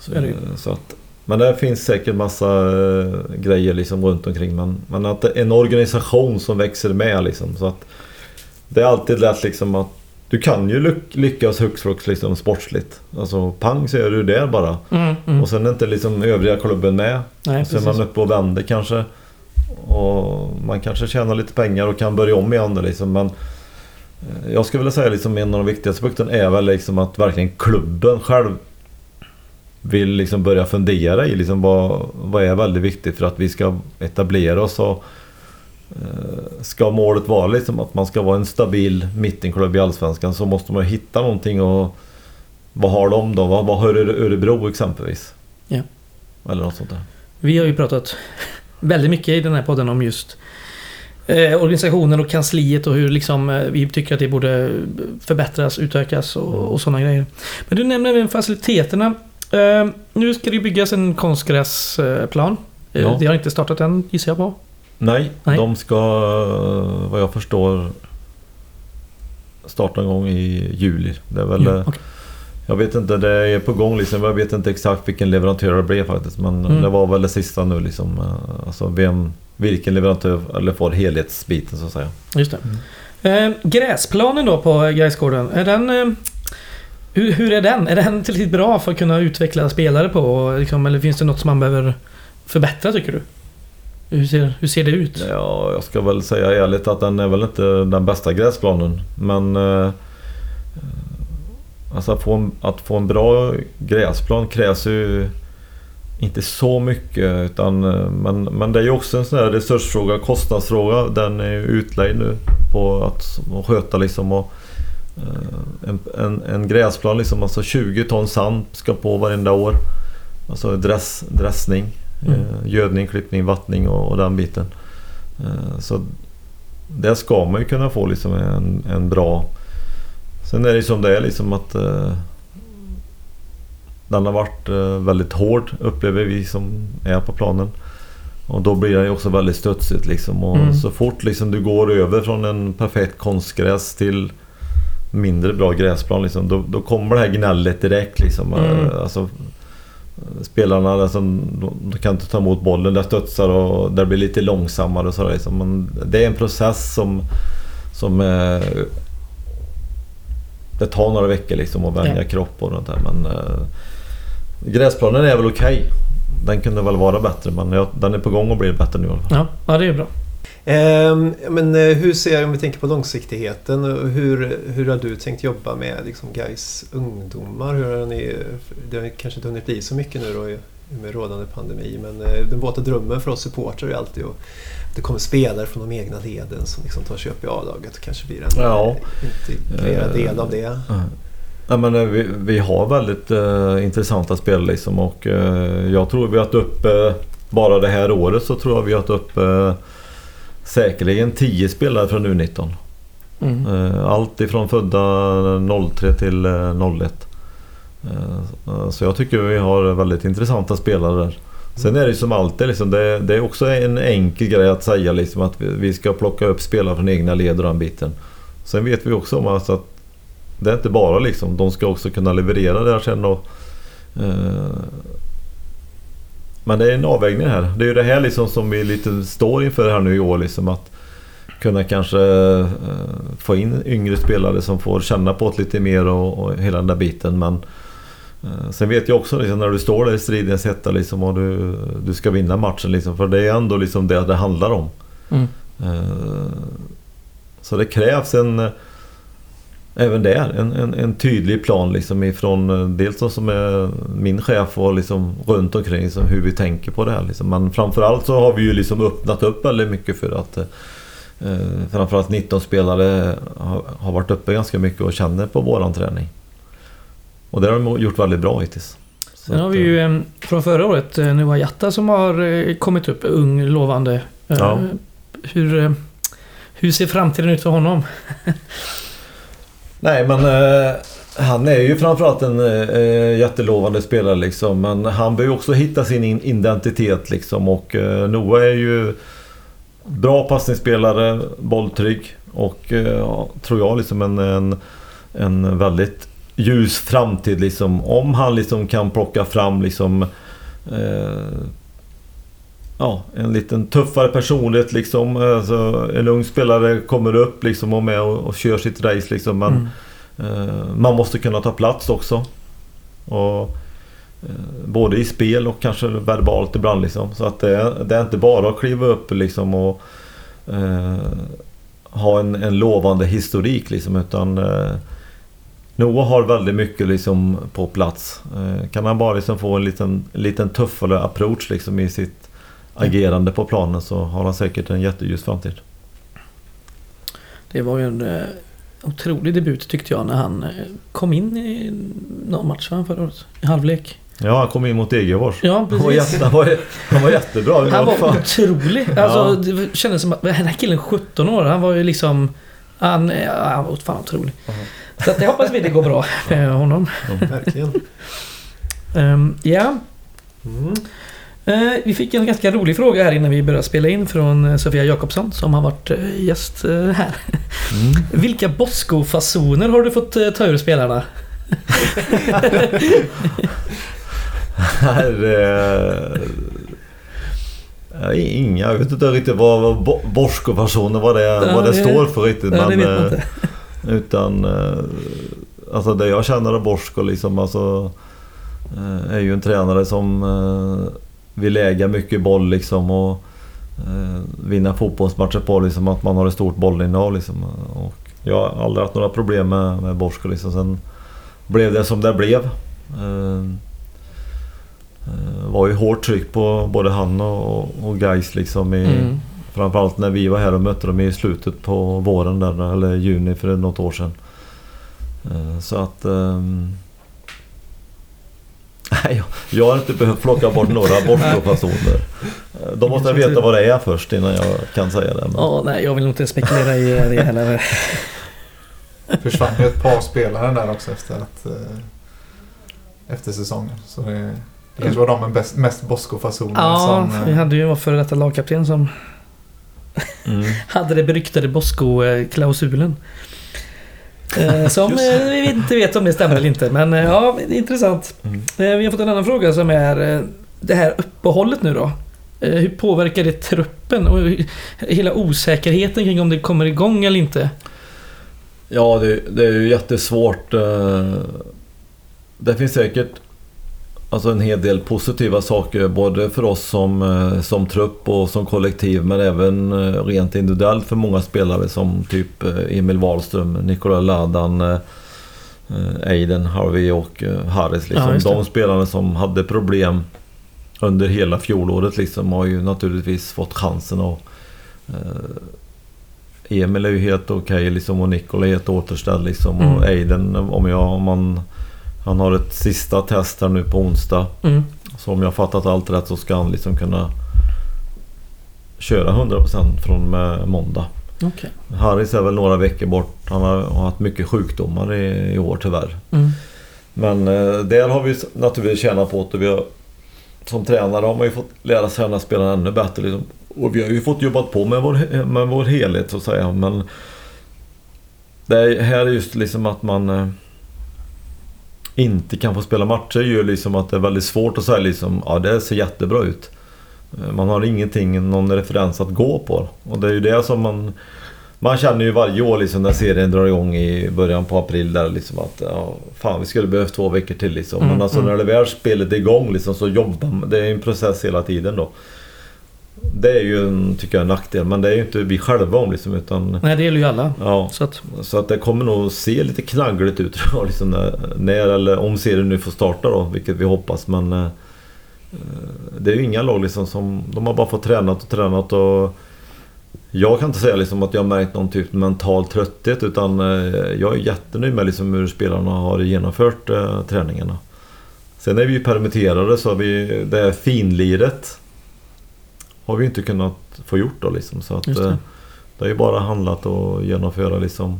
Så. Eh, Så att, men det finns säkert massa eh, grejer liksom runt omkring. Men, men att det är en organisation som växer med liksom. Så att det är alltid lätt liksom att du kan ju lyck- lyckas hux flux liksom sportsligt. Alltså pang så är du där bara. Mm. Mm. Och sen är inte liksom övriga klubben med. Nej, Sen man uppe och vänder kanske. Och man kanske tjänar lite pengar och kan börja om igen liksom. Men eh, jag skulle vilja säga liksom en av de viktigaste punkterna är väl liksom att verkligen klubben själv vill liksom börja fundera i liksom vad, vad är väldigt viktigt för att vi ska etablera oss och eh, Ska målet vara liksom att man ska vara en stabil mittenklubb i Allsvenskan så måste man hitta någonting och Vad har de då? Vad, vad har Öre- Örebro exempelvis? Ja. Eller något sånt där. Vi har ju pratat väldigt mycket i den här podden om just eh, organisationen och kansliet och hur liksom, eh, vi tycker att det borde förbättras, utökas och, och sådana grejer. Men du nämnde även faciliteterna. Eh, nu ska det byggas en konstgräsplan. Eh, Ja. Det har inte startat än gissar jag på. Nej, Nej. de ska vad jag förstår starta en gång i juli. Det är väl... Ja, eh, okej. Jag vet inte, det är på gång liksom. Jag vet inte exakt vilken leverantör det blev faktiskt. Men Mm. det var väl det sista nu liksom. eh, Alltså vem, vilken leverantör eller får helhetsbiten så att säga. Just det. Eh, gräsplanen då på Gaisgården, är den... Eh, hur, hur är den? Är den tillräckligt bra för att kunna utveckla spelare på? Och Liksom, eller finns det något som man behöver förbättra tycker du? Hur ser, hur ser det ut? Ja, jag ska väl säga ärligt att den är väl inte den bästa gräsplanen. Men... eh, Alltså att få, en, att få en bra gräsplan krävs ju inte så mycket utan eh, men, men det är ju också en sån här resursfråga, kostnadsfråga. Den är ju utlagd nu på att, att sköta liksom och en, en, en gräsplan liksom, alltså 20 ton sand ska på varenda år. Alltså dress, dressning, Mm. eh, gödning, klippning, vattning och, och den biten. Eh, Så där ska man ju kunna få liksom en, en bra... Sen är det ju som det är liksom att... eh, den har varit eh, väldigt hård upplever vi som är på planen. Och då blir det ju också väldigt studsigt liksom. Och Mm. så fort liksom du går över från en perfekt konstgräs till mindre bra gräsplan liksom, då, då kommer det här gnället direkt liksom. Mm. Eh, Alltså, spelarna alltså, de, kan inte ta emot bollen, det studsar och det blir lite långsammare och sådär liksom. Men det är en process som, som eh, det tar några veckor liksom att vänja Ja. kropp och sånt där. Men eh, gräsplanen är väl okej. Den kunde väl vara bättre men ja, den är på gång och blir bättre nu i alla fall. Ja, ja det är bra. Ehm, men eh, hur ser, om vi tänker på långsiktigheten, hur, hur har du tänkt jobba med liksom guys ungdomar? Hur har ni, det har kanske inte hunnit bli så mycket nu då med rådande pandemi men eh, den våta drömmen för oss supportrar är alltid att det kommer spelare från de egna leden som liksom tar sig upp i A-laget och kanske blir en Ja. eh, integrerad del av det. Ja, men, vi, vi har väldigt eh, intressanta spel liksom och eh, jag tror vi har haft upp eh, bara det här året så tror jag vi har haft upp eh, säkerligen 10 spelare från U19. Mm. Eh, Allt ifrån födda 03 till eh, 01. Eh, Så jag tycker vi har väldigt intressanta spelare där. Sen är det som alltid liksom, det, det är också en enkel grej att säga liksom att vi- vi ska plocka upp spelare från egna led och den biten. Sen vet vi också om alltså att det är inte bara liksom, de ska också kunna leverera där sen och, eh, Men det är en avvägning här. Det är ju det här liksom som vi lite står inför här nu i år liksom att kunna kanske eh, få in yngre spelare som får känna på det lite mer och, och hela den där biten. Men eh, sen vet jag också liksom, när du står där i stridens hetta liksom, och du, du ska vinna matchen. Liksom, för det är ändå liksom det det handlar om. Mm. Eh, så det krävs en Även där, en, en, en tydlig plan liksom ifrån eh, dels de som är min chef och liksom runt omkring liksom hur vi tänker på det här. Liksom. Men framförallt så har vi ju liksom öppnat upp väldigt mycket för att eh, framförallt 19 spelare har, har varit uppe ganska mycket och känner på våran träning. Och det har de gjort väldigt bra hittills. Så Sen har vi ju eh, från förra året eh, Noah Jatta som har eh, kommit upp, ung, lovande. Eh, Ja. Hur, eh, hur ser framtiden ut för honom? Nej men eh, han är ju framförallt en eh, jättelovande spelare liksom. Men han behöver också hitta sin identitet liksom. Och eh, Noah är ju bra passningsspelare, bolltrygg. Och eh, tror jag liksom en, en, en väldigt ljus framtid liksom. Om han liksom kan plocka fram liksom eh, Ja, en liten tuffare personlighet liksom. Alltså, en ung spelare kommer upp liksom och med och, och kör sitt race liksom. Men Mm. Eh, man måste kunna ta plats också. Och, eh, både i spel och kanske verbalt ibland. Liksom. Så att det, är- det är inte bara att kliva upp liksom och eh, ha en, en lovande historik. Liksom, utan eh, Noah har väldigt mycket liksom, på plats. Eh, kan han bara liksom, få en liten, liten tuffare approach liksom, i sitt agerande på planen så har han säkert en jätteljus framtid. Det var ju en eh, otrolig debut tyckte jag när han eh, kom in i någon match förra året. I halvlek. Ja, han kom in mot Degerfors. Ja, Han var, precis. jätte, han, var, han var jättebra. Han var Fan. otrolig. Alltså, det kändes som att den här killen 17 år, han var ju liksom... Han, ja, han var fan otrolig. Så att jag hoppas vi det går bra med honom. Verkligen. Ehm, ja, Mm. Eh, vi fick en ganska rolig fråga här innan vi började spela in från eh, Sofia Jakobsson som har varit eh, gäst här. Mm. Vilka Bosko-fasoner har du fått ta ur spelarna? Ja, Inga, jag vet inte riktigt vad, vad bo- Borsko-versionen vad det, Ja, vad det, det- står för riktigt. Ja, men. Utan... Alltså det jag känner av Borsko liksom alltså... Är ju en tränare som vill äga mycket boll liksom och eh, vinna fotbollsmatcher på liksom att man har ett stort bollinnehav liksom. Och jag har aldrig haft några problem med, med Borsko liksom. Sen blev det som det blev. Eh, eh, var ju hårt tryck på både han och, och Gais liksom i, Mm. Framförallt när vi var här och mötte dem i slutet på våren där, eller juni för något år sedan. Eh, Så att... ehm, Nej, jag- jag har inte behövt plocka bort några bortgåfasoner. De måste veta vad det är först innan jag kan säga det. Men... Ja, nej, jag vill inte spekulera i det heller. Försvann ju ett par spelare där också efter att... eh, efter säsongen. Så det, det kanske var de med bäst, mest Bosko-fasoner Ja, som... vi eh, hade ju vår före detta lagkapten som Mm. hade det beryktade Bosko-klausulen. Eh, Som eh, vi inte vet om det stämmer eller inte. Men eh, ja, det är intressant. Mm. Vi har fått en annan fråga som är det här uppehållet nu då. Hur påverkar det truppen och hela osäkerheten kring om det kommer igång eller inte? Ja, det, det är ju jättesvårt. Det finns säkert alltså en hel del positiva saker både för oss som, eh, som trupp och som kollektiv men även eh, rent individuellt för många spelare som typ eh, Emil Wahlström, Nikola Ladan, Aiden, Harvey och Harris. Ja, Liksom. det. De spelarna som hade problem under hela fjolåret liksom har ju naturligtvis fått chansen att eh, Emil är ju helt okej liksom och Nikola är helt återställd liksom. Mm. Och Aiden, om, jag, om man, han har ett sista test här nu på onsdag. Mm. Så om jag fattat allt rätt så ska han liksom kunna köra 100% från med måndag. Okej. Harris är väl några veckor bort. Han har, haft mycket sjukdomar i, i år tyvärr. Mm. Men eh, där har vi naturligtvis tjänat på det. Vi har, som tränare har man ju fått lära sig känna spelarna ännu bättre. Liksom. Och vi har ju fått jobbat på med vår, med vår helhet så att säga. Men det är, här är just liksom att man eh, inte kan få spela matcher gör liksom att det är väldigt svårt att säga liksom ja det ser jättebra ut. Eh, Man har ingenting, någon referens att gå på. Och det är ju det som man man känner ju varje år liksom när serien drar igång i början på april där liksom att ja, fan vi skulle behövt två veckor till liksom. Mm, Men alltså mm. när det väl spelet är igång liksom så jobbar man. Det är en process hela tiden då. Det är ju en, tycker jag, en nackdel. Men det är ju inte vi själva om liksom utan... Nej, det gäller ju alla. Ja, Så att, så att det kommer nog se lite knaggligt ut liksom när, när eller om serien nu får starta då, vilket vi hoppas. Men eh, eh, det är ju inga lag liksom som... De har bara fått tränat och tränat och... Jag kan inte säga liksom att jag har märkt någon typ mental trötthet utan eh, jag är jättenöjd med liksom hur spelarna har genomfört eh, träningarna. Sen är vi ju permitterade så vi, det här finliret har vi inte kunnat få gjort då liksom. Så att, det. eh, det har ju bara handlat om att genomföra liksom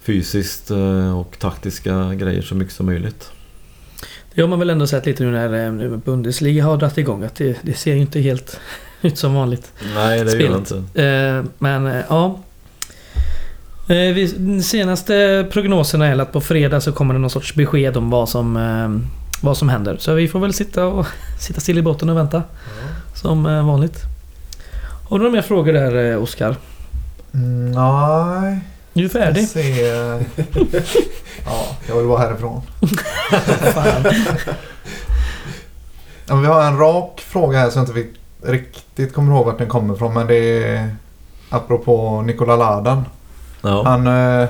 fysiskt eh, och taktiska grejer så mycket som möjligt. det har man väl ändå sett lite nu när eh, Bundesliga har dragit igång. Att det, det ser ju inte helt ut som vanligt. Nej, det gör det inte. Men ja. Den senaste prognoserna är att på fredag så kommer det någon sorts besked om vad som, vad som händer. Så vi får väl sitta, och, sitta still i båten och vänta. Som eh, vanligt. Har du några mer frågor där eh, Oskar? Mm, nej. Du är färdig? Jag ja, jag vill vara härifrån. Fan. Ja, men vi har en rak fråga här som jag inte fick- riktigt kommer ihåg vart den kommer ifrån. Men det är apropå Nikola Ladan. Ja. Han, eh,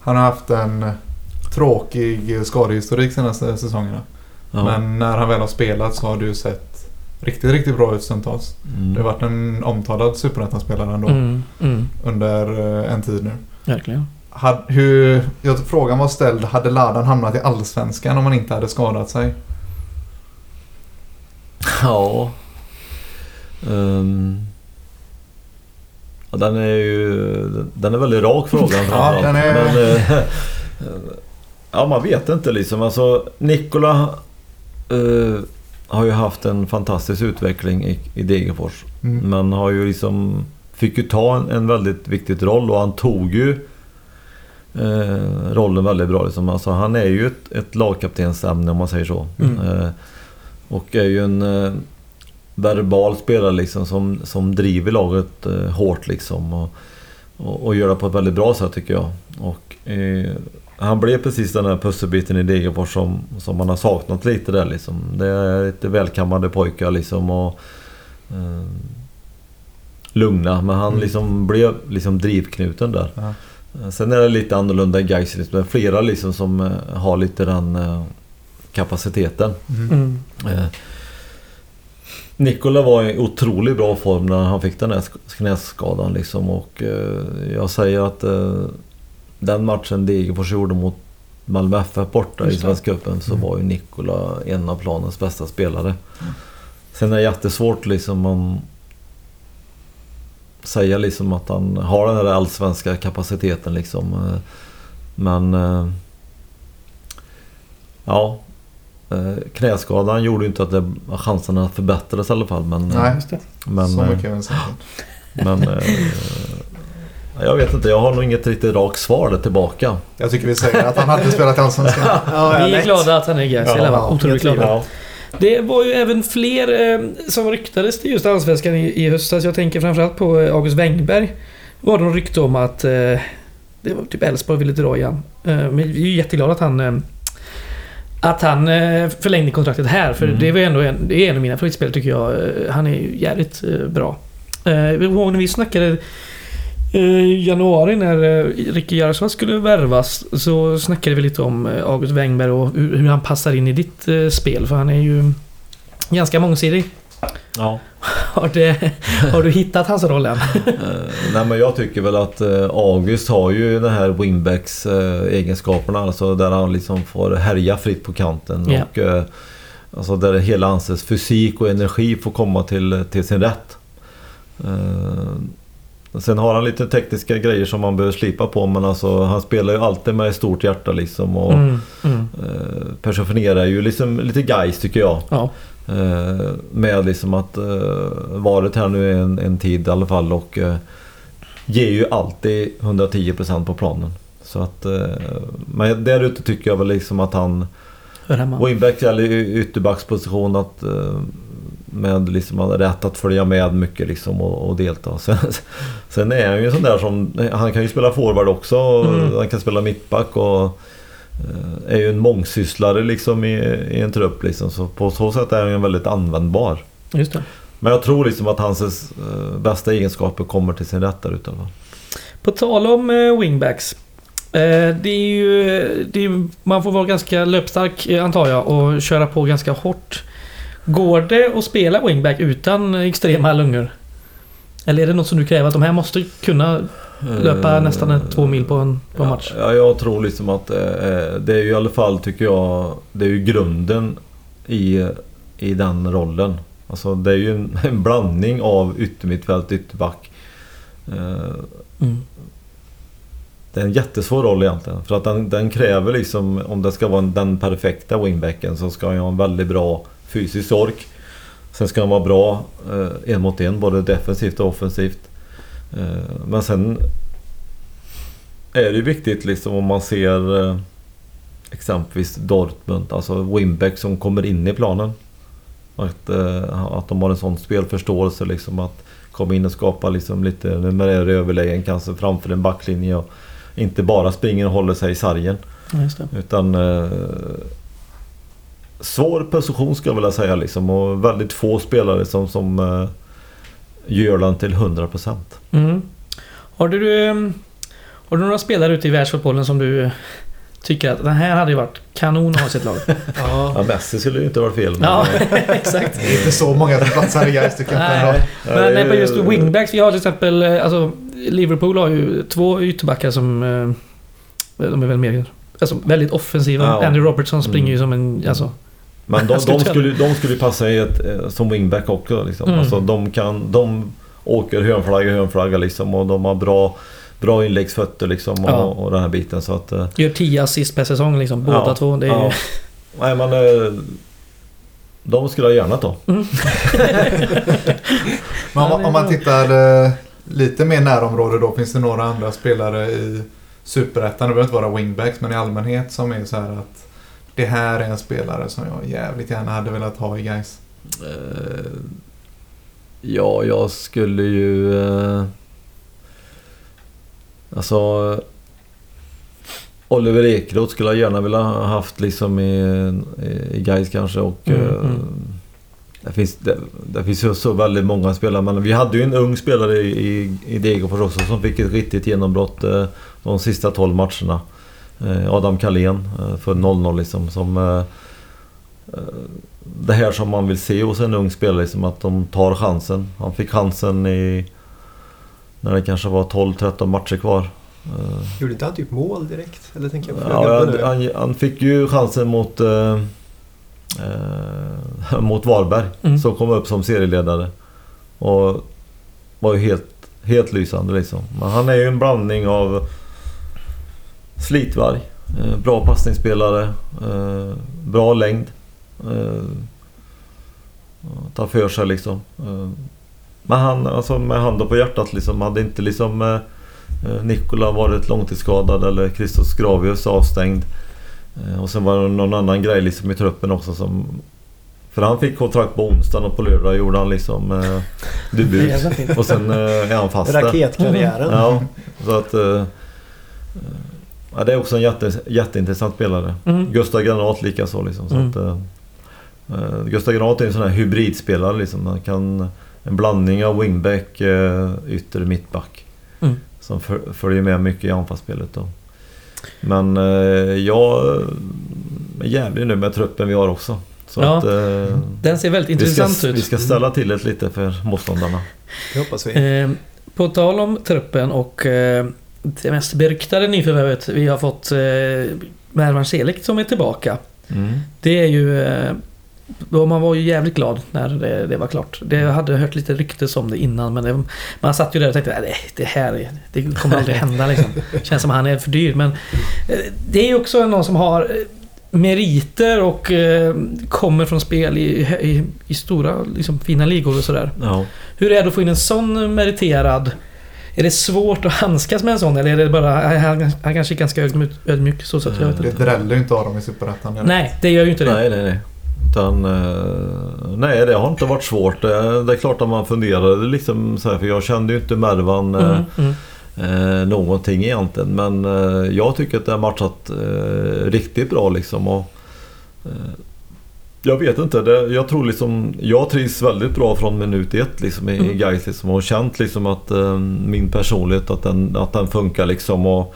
han har haft en tråkig skadehistorik senaste säsongerna. ja. Men när han väl har spelat så har du sett riktigt, riktigt bra ut stundtals. Mm. Det har varit en omtalad superettan-spelare ändå Mm, mm, under eh, en tid nu. verkligen. Had, hur, jag, frågan var ställd, hade Ladan hamnat i Allsvenskan om han inte hade skadat sig? Ja. Ehm. ja. Den är ju... Den är väldigt rak frågan framförallt. den är- Men, eh, ja, man vet inte liksom. Alltså, Nikola eh, har ju haft en fantastisk utveckling i, i Degerfors. Mm. Men har ju liksom... Fick ju ta en, en väldigt viktig roll och han tog ju eh, rollen väldigt bra. Liksom. Alltså, han är ju ett, ett lagkaptensämne om man säger så. Mm. Eh, och är ju en eh, verbal spelare liksom som, som driver laget eh, hårt liksom. Och, och, och gör det på ett väldigt bra sätt tycker jag. Och, eh, han blev precis den här pusselbiten i Degerfors som, som man har saknat lite där liksom. Det är lite välkammade pojkar liksom och eh, lugna. Men han Mm. liksom blev liksom drivknuten där. Ja. Sen är det lite annorlunda i Gais. Liksom. Det är flera liksom som eh, har lite den eh, kapaciteten. Mm. Mm. Eh, Nikola var i otroligt bra form när han fick den här sk- knäskadan liksom och eh, jag säger att eh, den matchen Degerfors gjorde mot Malmö FF borta i. Svenska cupen så Mm. var ju Nikola en av planens bästa spelare. Sen är det jättesvårt liksom att säga liksom att han har den här allsvenska kapaciteten liksom. eh, Men... eh, Ja, Eh, knäskadan gjorde ju inte att det, chanserna förbättrades i alla fall. Men, Nej, Just det. men, så eh, mycket säkert. men eh, jag vet inte, jag har nog inget riktigt rakt svar där tillbaka. Jag tycker vi säger att han hade spelat i Allsvenskan. Ja, Vi är glada att han är i alla fall. Otroligt glada. Ja. Det var ju även fler eh, som ryktades till just Allsvenskan i, i höstas. Jag tänker framförallt på eh, August Wengberg. Var det någon rykte om att eh, det var typ Elfsborg ville dra igen. Eh, men vi är ju jätteglada att han eh, att han eh, förlängde kontraktet här. För Mm. det, var ändå en, det är en av mina favoritspelare tycker jag. Eh, Han är ju jävligt eh, bra. Eh, Jag när vi snackade i januari när eh, Ricky Jaroslav skulle värvas så snackade vi lite om eh, August Wengberg och hur, han passar in i ditt eh, spel. För han är ju ganska mångsidig. Ja. Har, det, har du hittat hans roll än? Eh, nej men jag tycker väl att eh, August har ju den här wingbacks eh, egenskaperna. Alltså där han liksom får härja fritt på kanten. Ja. Och, eh, alltså där hela hans fysik och energi får komma till, till sin rätt. Sen har han lite tekniska grejer som man behöver slipa på men alltså han spelar ju alltid med stort hjärta liksom. Och Mm, mm, eh, personifierar ju liksom lite guys tycker jag. ja. Eh, med liksom att eh, varit här nu en, en tid i alla fall och ger ju alltid 110% på planen. Så att, men där ute tycker jag väl liksom att han Hör hemma. Wingback eller ytterbacksposition att med liksom rätt att följa med mycket liksom och, och delta. Sen, sen är han ju en sån där som, han kan ju spela forward också. och Mm. Han kan spela mittback och eh, är ju en mångsysslare liksom i, i en trupp liksom. Så på så sätt är han ju väldigt användbar. Just det. Men jag tror liksom att hans eh, bästa egenskaper kommer till sin rätt där ute. På tal om eh, wingbacks. Det är ju, det är, man får vara ganska löpstark antar jag och köra på ganska hårt. Går det att spela wingback utan extrema lungor? Eller är det något som du kräver att de här måste kunna löpa Eh, nästan två mil på en, på en match? Ja, jag tror liksom att eh, det är ju i alla fall, tycker jag, det är ju grunden i, i den rollen. Alltså det är ju en, en blandning av yttermittfält, ytterback. Eh, Mm. det är en jättesvår roll egentligen. För att den, den kräver liksom, om det ska vara den perfekta wingbacken så ska han ha en väldigt bra fysisk ork. Sen ska han vara bra eh, en mot en, både defensivt och offensivt. Eh, men sen är det viktigt liksom om man ser eh, exempelvis Dortmund, alltså wingback som kommer in i planen. Att, att de har en sån spelförståelse liksom att komma in och skapa liksom lite numerär överlägen kanske framför en backlinje och inte bara springer och håller sig i sargen. Utan svår position ska jag vilja säga liksom och väldigt få spelare som, som eh, gör den till 100%. Mm. Har du, eh, har du några spelare ute i världsfotbollen som du tycker att den här hade ju varit kanon att ha sitt lag? Ja. Ja, Messi skulle ju inte vara fel. men- ja, exakt. Det är inte så många som platsar i Gais tycker jag Nej. Men det eh, är- på just wingbacks, vi har till exempel... eh, Alltså, Liverpool har ju två ytterbackar som... eh, De är väl mer... Alltså väldigt offensiva. Ja. Andy Robertson springer ju Mm. som en... Alltså, Men de, de, skulle, de skulle ju passa i ett, eh, som wingback också. Liksom. Mm. Alltså, de, kan, de åker hörnflagga, hörnflagga liksom, och de har bra, bra inläggsfötter liksom, och, Ja. och den här biten. Så att, eh, gör 10 assist per säsong liksom. Båda Ja, två. Det är, ja. Nej men... eh, De skulle jag gärna ta. Men om, om man tittar lite mer närområde då finns det några andra spelare i Superettan, det behöver inte vara wingbacks men i allmänhet som är så här att det här är en spelare som jag jävligt gärna hade velat ha i Gais. Eh, Ja, jag skulle ju... eh, Alltså... Oliver Ekroth skulle jag gärna vilja ha haft liksom i, i Gais kanske och... Mm, mm. Det finns, det, det finns ju så väldigt många spelare men vi hade ju en ung spelare i, i, i Degerfors också som fick ett riktigt genombrott de sista 12 matcherna. Eh, Adam Kalén eh, för 0-0 liksom som... Eh, det här som man vill se hos en ung spelare, liksom att de tar chansen. Han fick chansen i... När det kanske var 12-13 matcher kvar. Gjorde inte han typ mål direkt? Eller tänker jag Ja, han, han, han fick ju chansen mot, eh, eh, mot Varberg Mm. som kom upp som serieledare. Och var ju helt, helt lysande liksom. Men han är ju en blandning av slitvarg, eh, bra passningsspelare, eh, bra längd. Eh, ta för sig liksom. Men han, alltså med handen på hjärtat liksom, hade inte liksom Nikola varit långtidsskadad eller Christos Gravius avstängd. Och sen var det någon annan grej liksom i truppen också som... För han fick kontrakt på onsdagen och på lördag gjorde han liksom eh, debut. Och sen eh, är han fast. Raketkarriären. Ja, så att... Eh, ja, det är också en jätte, jätteintressant spelare. Mm. Gustav Granat likaså liksom. Så Mm. att, eh, eh, Gustav Granat är en sån här hybridspelare liksom. Han kan... En blandning av wingback, eh, ytter mittback. Mm. Som för, följer med mycket i anfallsspelet då. Men eh, jag är jävlig nu med truppen vi har också. Så Ja. att, eh, Den ser väldigt vi, ska, intressant ut. vi ska ställa till det lite för motståndarna. Det hoppas vi. Eh, på tal om truppen och det mest beryktade nyförvärvet vi har fått eh, Mervan Celik som är tillbaka. Mm. Det är ju... Eh, man var ju jävligt glad när det, det var klart. Det jag hade hört lite ryktes om det innan men det, man satt ju där och tänkte nej, det här är- det kommer aldrig hända liksom. Känns som han är för dyr men eh, det är ju också någon som har eh, meriter och eh, kommer från spel i, i, i stora liksom, fina ligor och sådär. Ja. Hur är det att få in en sån meriterad? Är det svårt att handskas med en sån eller är det bara... Han, han kanske är ganska ödmjuk, ödmjuk så, så att jag vet Det dräller ju inte av dem i Superettan. Nej, det gör ju inte det. Nej, nej, nej. Utan, eh, nej, det har inte varit svårt. Det, är klart att man funderade liksom så här, för jag kände ju inte Mervan eh, Mm, mm. eh, någonting egentligen. Men eh, jag tycker att det har matchat eh, riktigt bra liksom. Och, eh, jag vet inte, det, jag tror liksom, jag trivs väldigt bra från minut ett liksom i Mm. Gais liksom, och känt liksom att eh, min personlighet att den, att den funkar liksom. Och,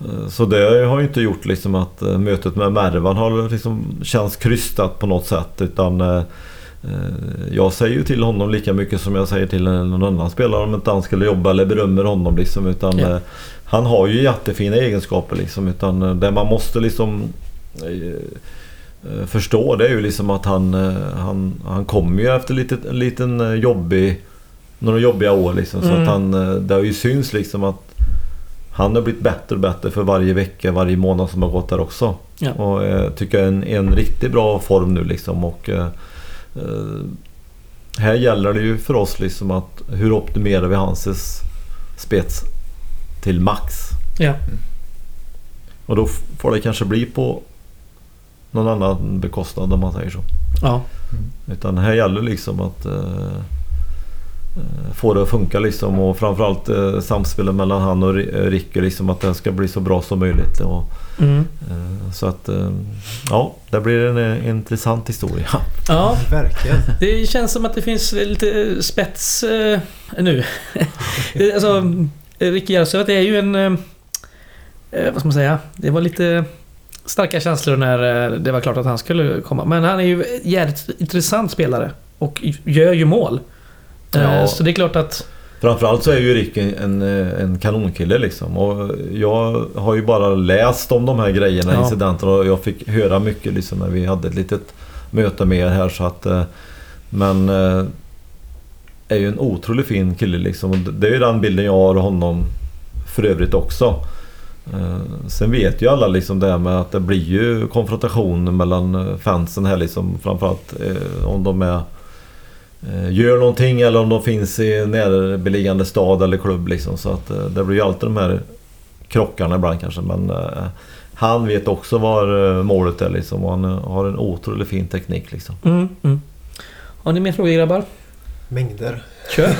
eh, så det har ju inte gjort liksom att eh, mötet med Mervan har liksom känts krystat på något sätt utan eh, jag säger ju till honom lika mycket som jag säger till någon annan spelare om inte han skulle jobba eller berömmer honom liksom utan eh, han har ju jättefina egenskaper liksom utan det man måste liksom förstå det är ju liksom att han, eh, han, han kommer ju efter lite, en liten eh, jobbig några jobbiga år liksom så Mm. att han, eh, det har ju syns liksom att han har blivit bättre och bättre för varje vecka, varje månad som har gått där också. Ja. Och jag tycker jag är en, en riktigt bra form nu liksom och eh, eh, här gäller det ju för oss liksom att hur optimerar vi hans spets till max? Ja. Och då får det kanske bli på någon annan bekostnad om man säger så. Ja. Utan här gäller liksom att eh, eh, få det att funka liksom och framförallt eh, samspelet mellan han och eh, Ricky liksom att det ska bli så bra som möjligt. Och, Mm. eh, så att eh, ja, det blir en eh, intressant historia. ja. Verkligen. Det känns som att det finns lite spets eh, nu. Alltså, Ricky Järvsö, det är ju en... Vad ska man säga? Det var lite starka känslor när eh, det var klart att han skulle komma. Men han är ju jävligt intressant spelare. Och gör ju mål. Eh, Ja. Så det är klart att... Framförallt så är ju Ricky en, eh, en kanonkille liksom. Och jag har ju bara läst om de här grejerna, Ja. incidenterna och jag fick höra mycket liksom när vi hade ett litet möte med er här så att... eh, Men... eh, Är ju en otroligt fin kille liksom. Och det är ju den bilden jag har av honom för övrigt också. Eh, Sen vet ju alla liksom det här med att det blir ju konfrontation mellan eh, fansen här liksom. Framförallt eh, om de är gör någonting eller om de finns i närliggande stad eller klubb liksom. Så att det blir ju alltid de här krockarna ibland kanske. Men han vet också var målet är liksom. Och han har en otroligt fin teknik liksom. Mm, mm. Har ni mer frågor grabbar? Mängder. Kör!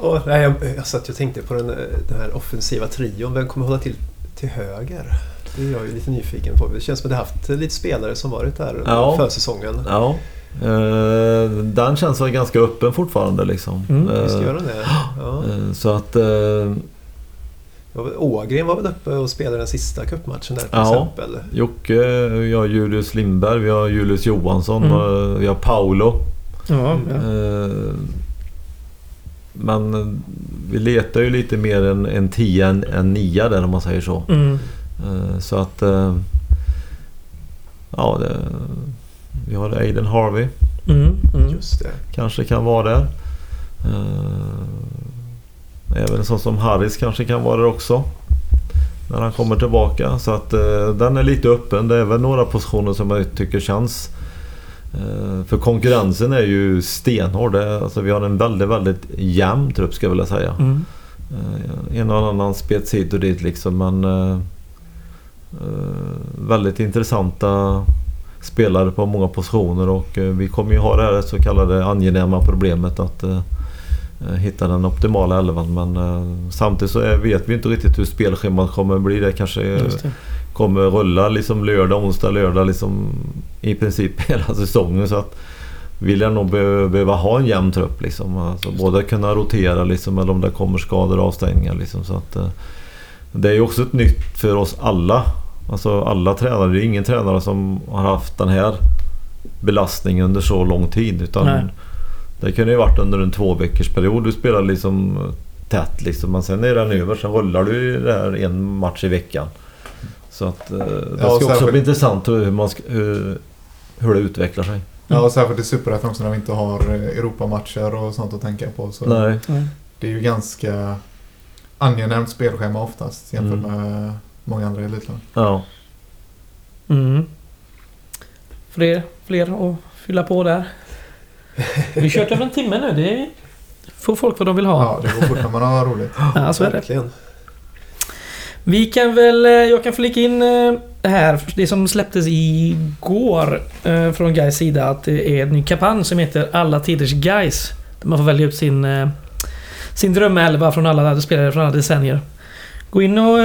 Och, nej, jag, jag satt och tänkte på den, eh, den här offensiva trion. Vem kommer hålla till till höger? Det är jag ju lite nyfiken på. Det känns som att det haft lite spelare som varit där Ja. försäsongen. Ja. Eh, den känns väl ganska öppen fortfarande liksom. Mm, Eh, Visst gör den det? Ja. eh, så att... eh, Ågren var väl uppe och spelade den sista cupmatchen där till Ja. exempel. Jocke, vi har Julius Lindberg, vi har Julius Johansson, Mm. vi har Paolo. Ja, ja. Men vi letar ju lite mer en, en 10 än en 9 där om man säger så. Mm. Eh, Så att... eh, Ja, det, vi har Aiden Harvey. Mm. Mm. Just det. Kanske kan vara där. Eh, Även en sån som Harris kanske kan vara där också. när han kommer tillbaka. Så att den är lite öppen. Det är väl några positioner som jag tycker känns... Eh, för konkurrensen är ju stenhård. Alltså, vi har en väldigt, väldigt jämn trupp ska jag vilja säga. Mm. Eh, en och annan spets hit och dit liksom men... Eh, väldigt intressanta spelare på många positioner och vi kommer ju ha det här så kallade angenäma problemet att hitta den optimala elvan men samtidigt så vet vi inte riktigt hur spelschemat kommer bli. Det kanske det. Kommer rulla liksom lördag, onsdag, lördag liksom i princip hela säsongen. Så att vi lär nog be- behöva ha en jämn trupp liksom. Alltså både kunna rotera liksom eller om det kommer skador och avstängningar liksom. Så att, eh, det är ju också ett nytt för oss alla. Alltså alla tränare. Det är ingen tränare som har haft den här belastningen under så lång tid. Utan Nej. det kunde ju varit under en två veckors period. Du spelar liksom tätt liksom. Men sen är den över. Sen rullar du det här en match i veckan. Så att eh, det Ja, ska också bli intressant hur, man ska, hur, hur det utvecklar sig. Ja, och särskilt i Superettan också när vi inte har eh, Europamatcher och sånt att tänka på. Så. Nej. Det är ju ganska angenämt spelschema oftast jämfört Mm. med många andra elitlag. Ja. Mm. Fler, fler att fylla på där. Vi har kört över en timme nu. Det får folk vad de vill ha. Ja, det går fort när man har roligt. Ja, så är det. Verkligen. Vi kan väl... Eh, jag kan flika in det här. Det som släpptes igår eh, från Gais sida. Att det är en ny kampanj som heter Alla Tiders Guys. Där man får välja ut sin, sin drömelva från alla spelare från alla decennier. Gå in och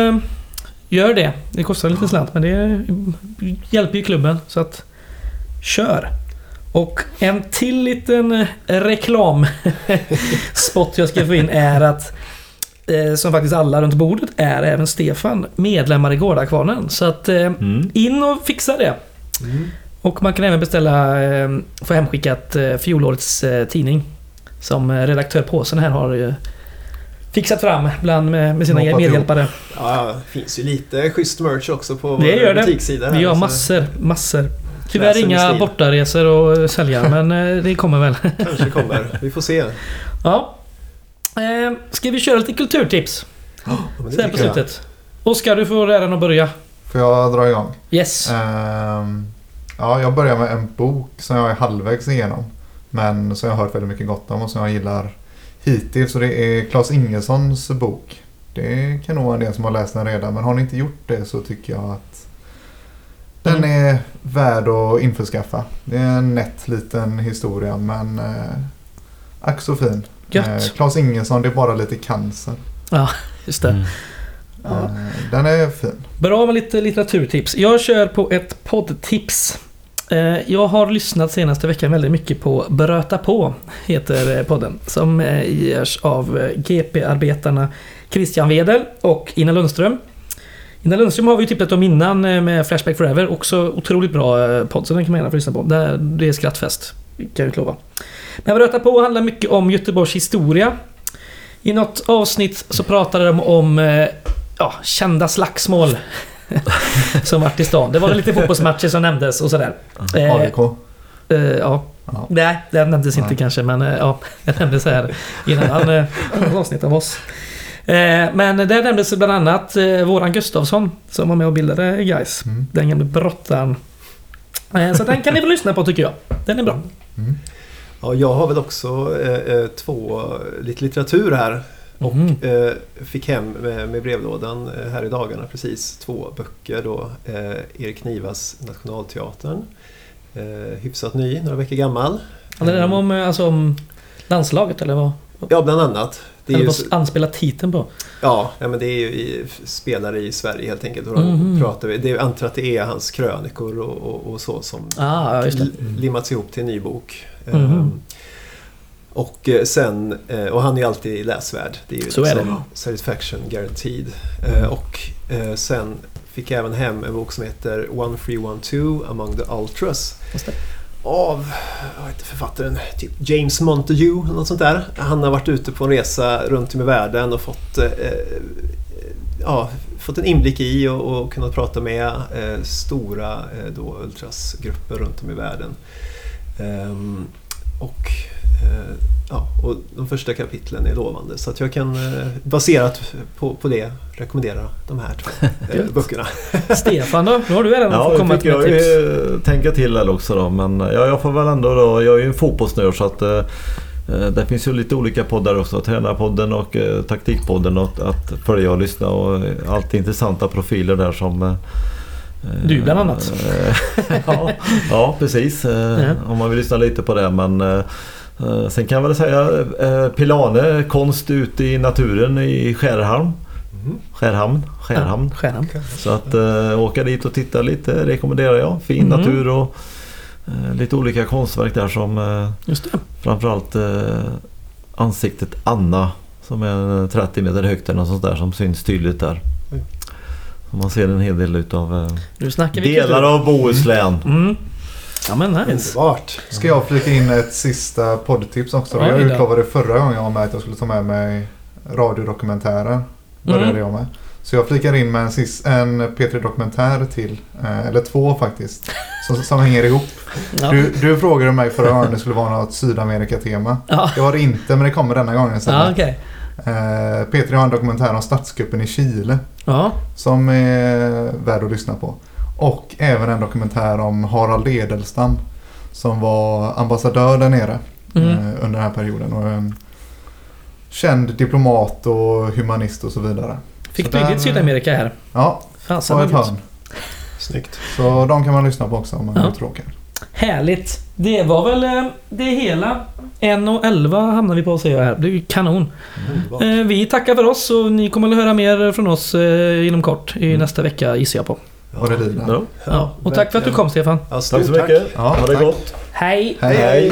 gör det. Det kostar lite slant men det hjälper ju klubben. Så att kör! Och en till liten reklamspot jag ska få in är att som faktiskt alla runt bordet är även Stefan medlemmar i Gårdakvarnen. Så att eh, Mm. in och fixa det. Mm. Och man kan även beställa, eh, få hemskickat eh, fjolårets eh, tidning. Som eh, redaktör Påsen här har eh, fixat fram bland med, med sina medhjälpare. Ja, det finns ju lite schysst merch också på Det gör vår det. butikssida. Vi har massor, massor. Tyvärr inga bortaresor att eh, sälja, men eh, det kommer väl. Kanske kommer. Vi får se. Ja. Eh, ska vi köra lite kulturtips? Men det här på tycker jag. slutet. Oskar, du får äran att börja. Får jag dra igång? Yes. Ehm, ja, jag börjar med en bok som jag är halvvägs igenom. Men som jag har hört väldigt mycket gott om och som jag gillar hittills. Och det är Claes Ingessons bok. Det kan nog vara en del som har läst den redan. Men har ni inte gjort det så tycker jag att den Mm. är värd att införskaffa. Det är en nätt liten historia men eh, ack så fin. Gött. Eh, Claes Ingesson, det är bara lite cancer. Just det. Mm. Ja. Eh, den är fin. Bra med lite litteraturtips. Jag kör på ett poddtips. Eh, Jag har lyssnat senaste veckan väldigt mycket på Bröta på, heter podden. Som görs av GP-arbetarna Christian Wedel och Ina Lundström. Ina Lundström har vi ju tippat om innan med Flashback Forever. Också otroligt bra podd, så den kan man gärna få lyssna på. Det är, skrattfest, kan jag lova. Men Bröta på handlar mycket om Göteborgs historia. I något avsnitt så pratade de om eh, ja, kända slagsmål som varit i stan. Det var lite fotbollsmatcher som nämndes och sådär. Eh, AIK. eh, ja. Ja. Nej, det nämndes inte Nej. kanske men ja, det nämndes här i en annan avsnitt av oss. Men där nämndes bland annat våran Gustafsson som var med och bildade Guys. Mm. Den gamle brottaren. Så den kan ni väl lyssna på tycker jag. Den är bra. Mm. Ja, jag har väl också eh, eh, två lite litteratur här. Och Mhm. eh, fick hem med, med brevlådan eh, här i dagarna precis två böcker då. Eh, Erik Nivas Nationalteatern. Eh, hyfsat ny, några veckor gammal. Handlar det om, eh, alltså, om landslaget eller vad? Ja, bland annat. Det är ju, vad anspelar titeln på? ja, ja, men det är ju i, spelare i Sverige helt enkelt. Och Mhm. pratar vi, det är, antar att det är hans krönikor och, och, och så som Ah, ja, limmats ihop till en ny bok. Ehm, och eh, sen, eh, och han är ju alltid läsvärd. Det är ju Så är liksom satisfaction guaranteed. Eh, och eh, sen fick jag även hem en bok som heter One Free One Two Among the Ultras. Det. Av, vad heter författaren? Typ James Montague eller något sånt där. Han har varit ute på en resa runt om i världen och fått eh, eh, ja, fått en inblick i och, och kunnat prata med eh, stora eh, då, ultrasgrupper runt om i världen. Ehm, och Eh, ja, och de första kapitlen är lovande. Så att jag kan eh, baserat på, på det rekommendera de här två eh, böckerna. Stefan då? Nu har du redan Ja, fått komma till jag med tips. ju tänka till här också då. Men ja, jag får väl ändå då, jag är ju en fotbollsnörd så att det finns ju lite olika poddar också. Tränarpodden och taktikpodden att, att följa och lyssna och alltid intressanta profiler där som Du bland annat. eh, ja, ja, precis. Eh, Ja. Om man vill lyssna lite på det. Men eh, sen kan jag väl säga Pilane, konst ute i naturen i Skärhamn. Mm. Skärhamn. Skärhamn. Ja, stjärnan. Så att äh, åka dit och titta lite rekommenderar jag. Fin Mm. natur och lite olika konstverk där som Just det. framförallt ansiktet Anna som är 30 meter högt eller något sånt där som syns tydligt där. Man ser en hel del utav eh, Nu snackar vi delar kultur. av Bohuslän. Mm. Ja men nice. Underbart! Ska jag flika in ett sista poddtips också? Ja, jag utlovade förra gången jag var med att jag skulle ta med mig radiodokumentärer. Började Mm. jag med. Så jag flikar in med en, en P3 Dokumentär till. Eh, eller två faktiskt. Som, som hänger ihop. Ja. Du, du frågade mig förra gången om det skulle vara något Sydamerika-tema. Ja, Det var det inte men det kommer denna gången. ja istället. Eh, P3 har en dokumentär om statskuppen i Chile. Ja. Som är värd att lyssna på. Och även en dokumentär om Harald Edelstam. Som var ambassadör där nere Mm. eh, under den här perioden. Och en känd diplomat och humanist och så vidare. Fick Så du inget Sydamerika här? Ja, Fasen på ett hörn. Snyggt! Så de kan man lyssna på också om man Ja. är tråkig. Härligt. Det var väl eh, det hela. 1.11 hamnar vi på säger jag här. Det är ju kanon. Eh, Vi tackar för oss och ni kommer att höra mer från oss eh, inom kort. I Mm. nästa vecka gissar jag på. Vad det. Bra. Ja. Och tack för att du kom Stefan. Ja, stort Tack så mycket. Ja, ha det tack. gott. Hej! Hej. Hej.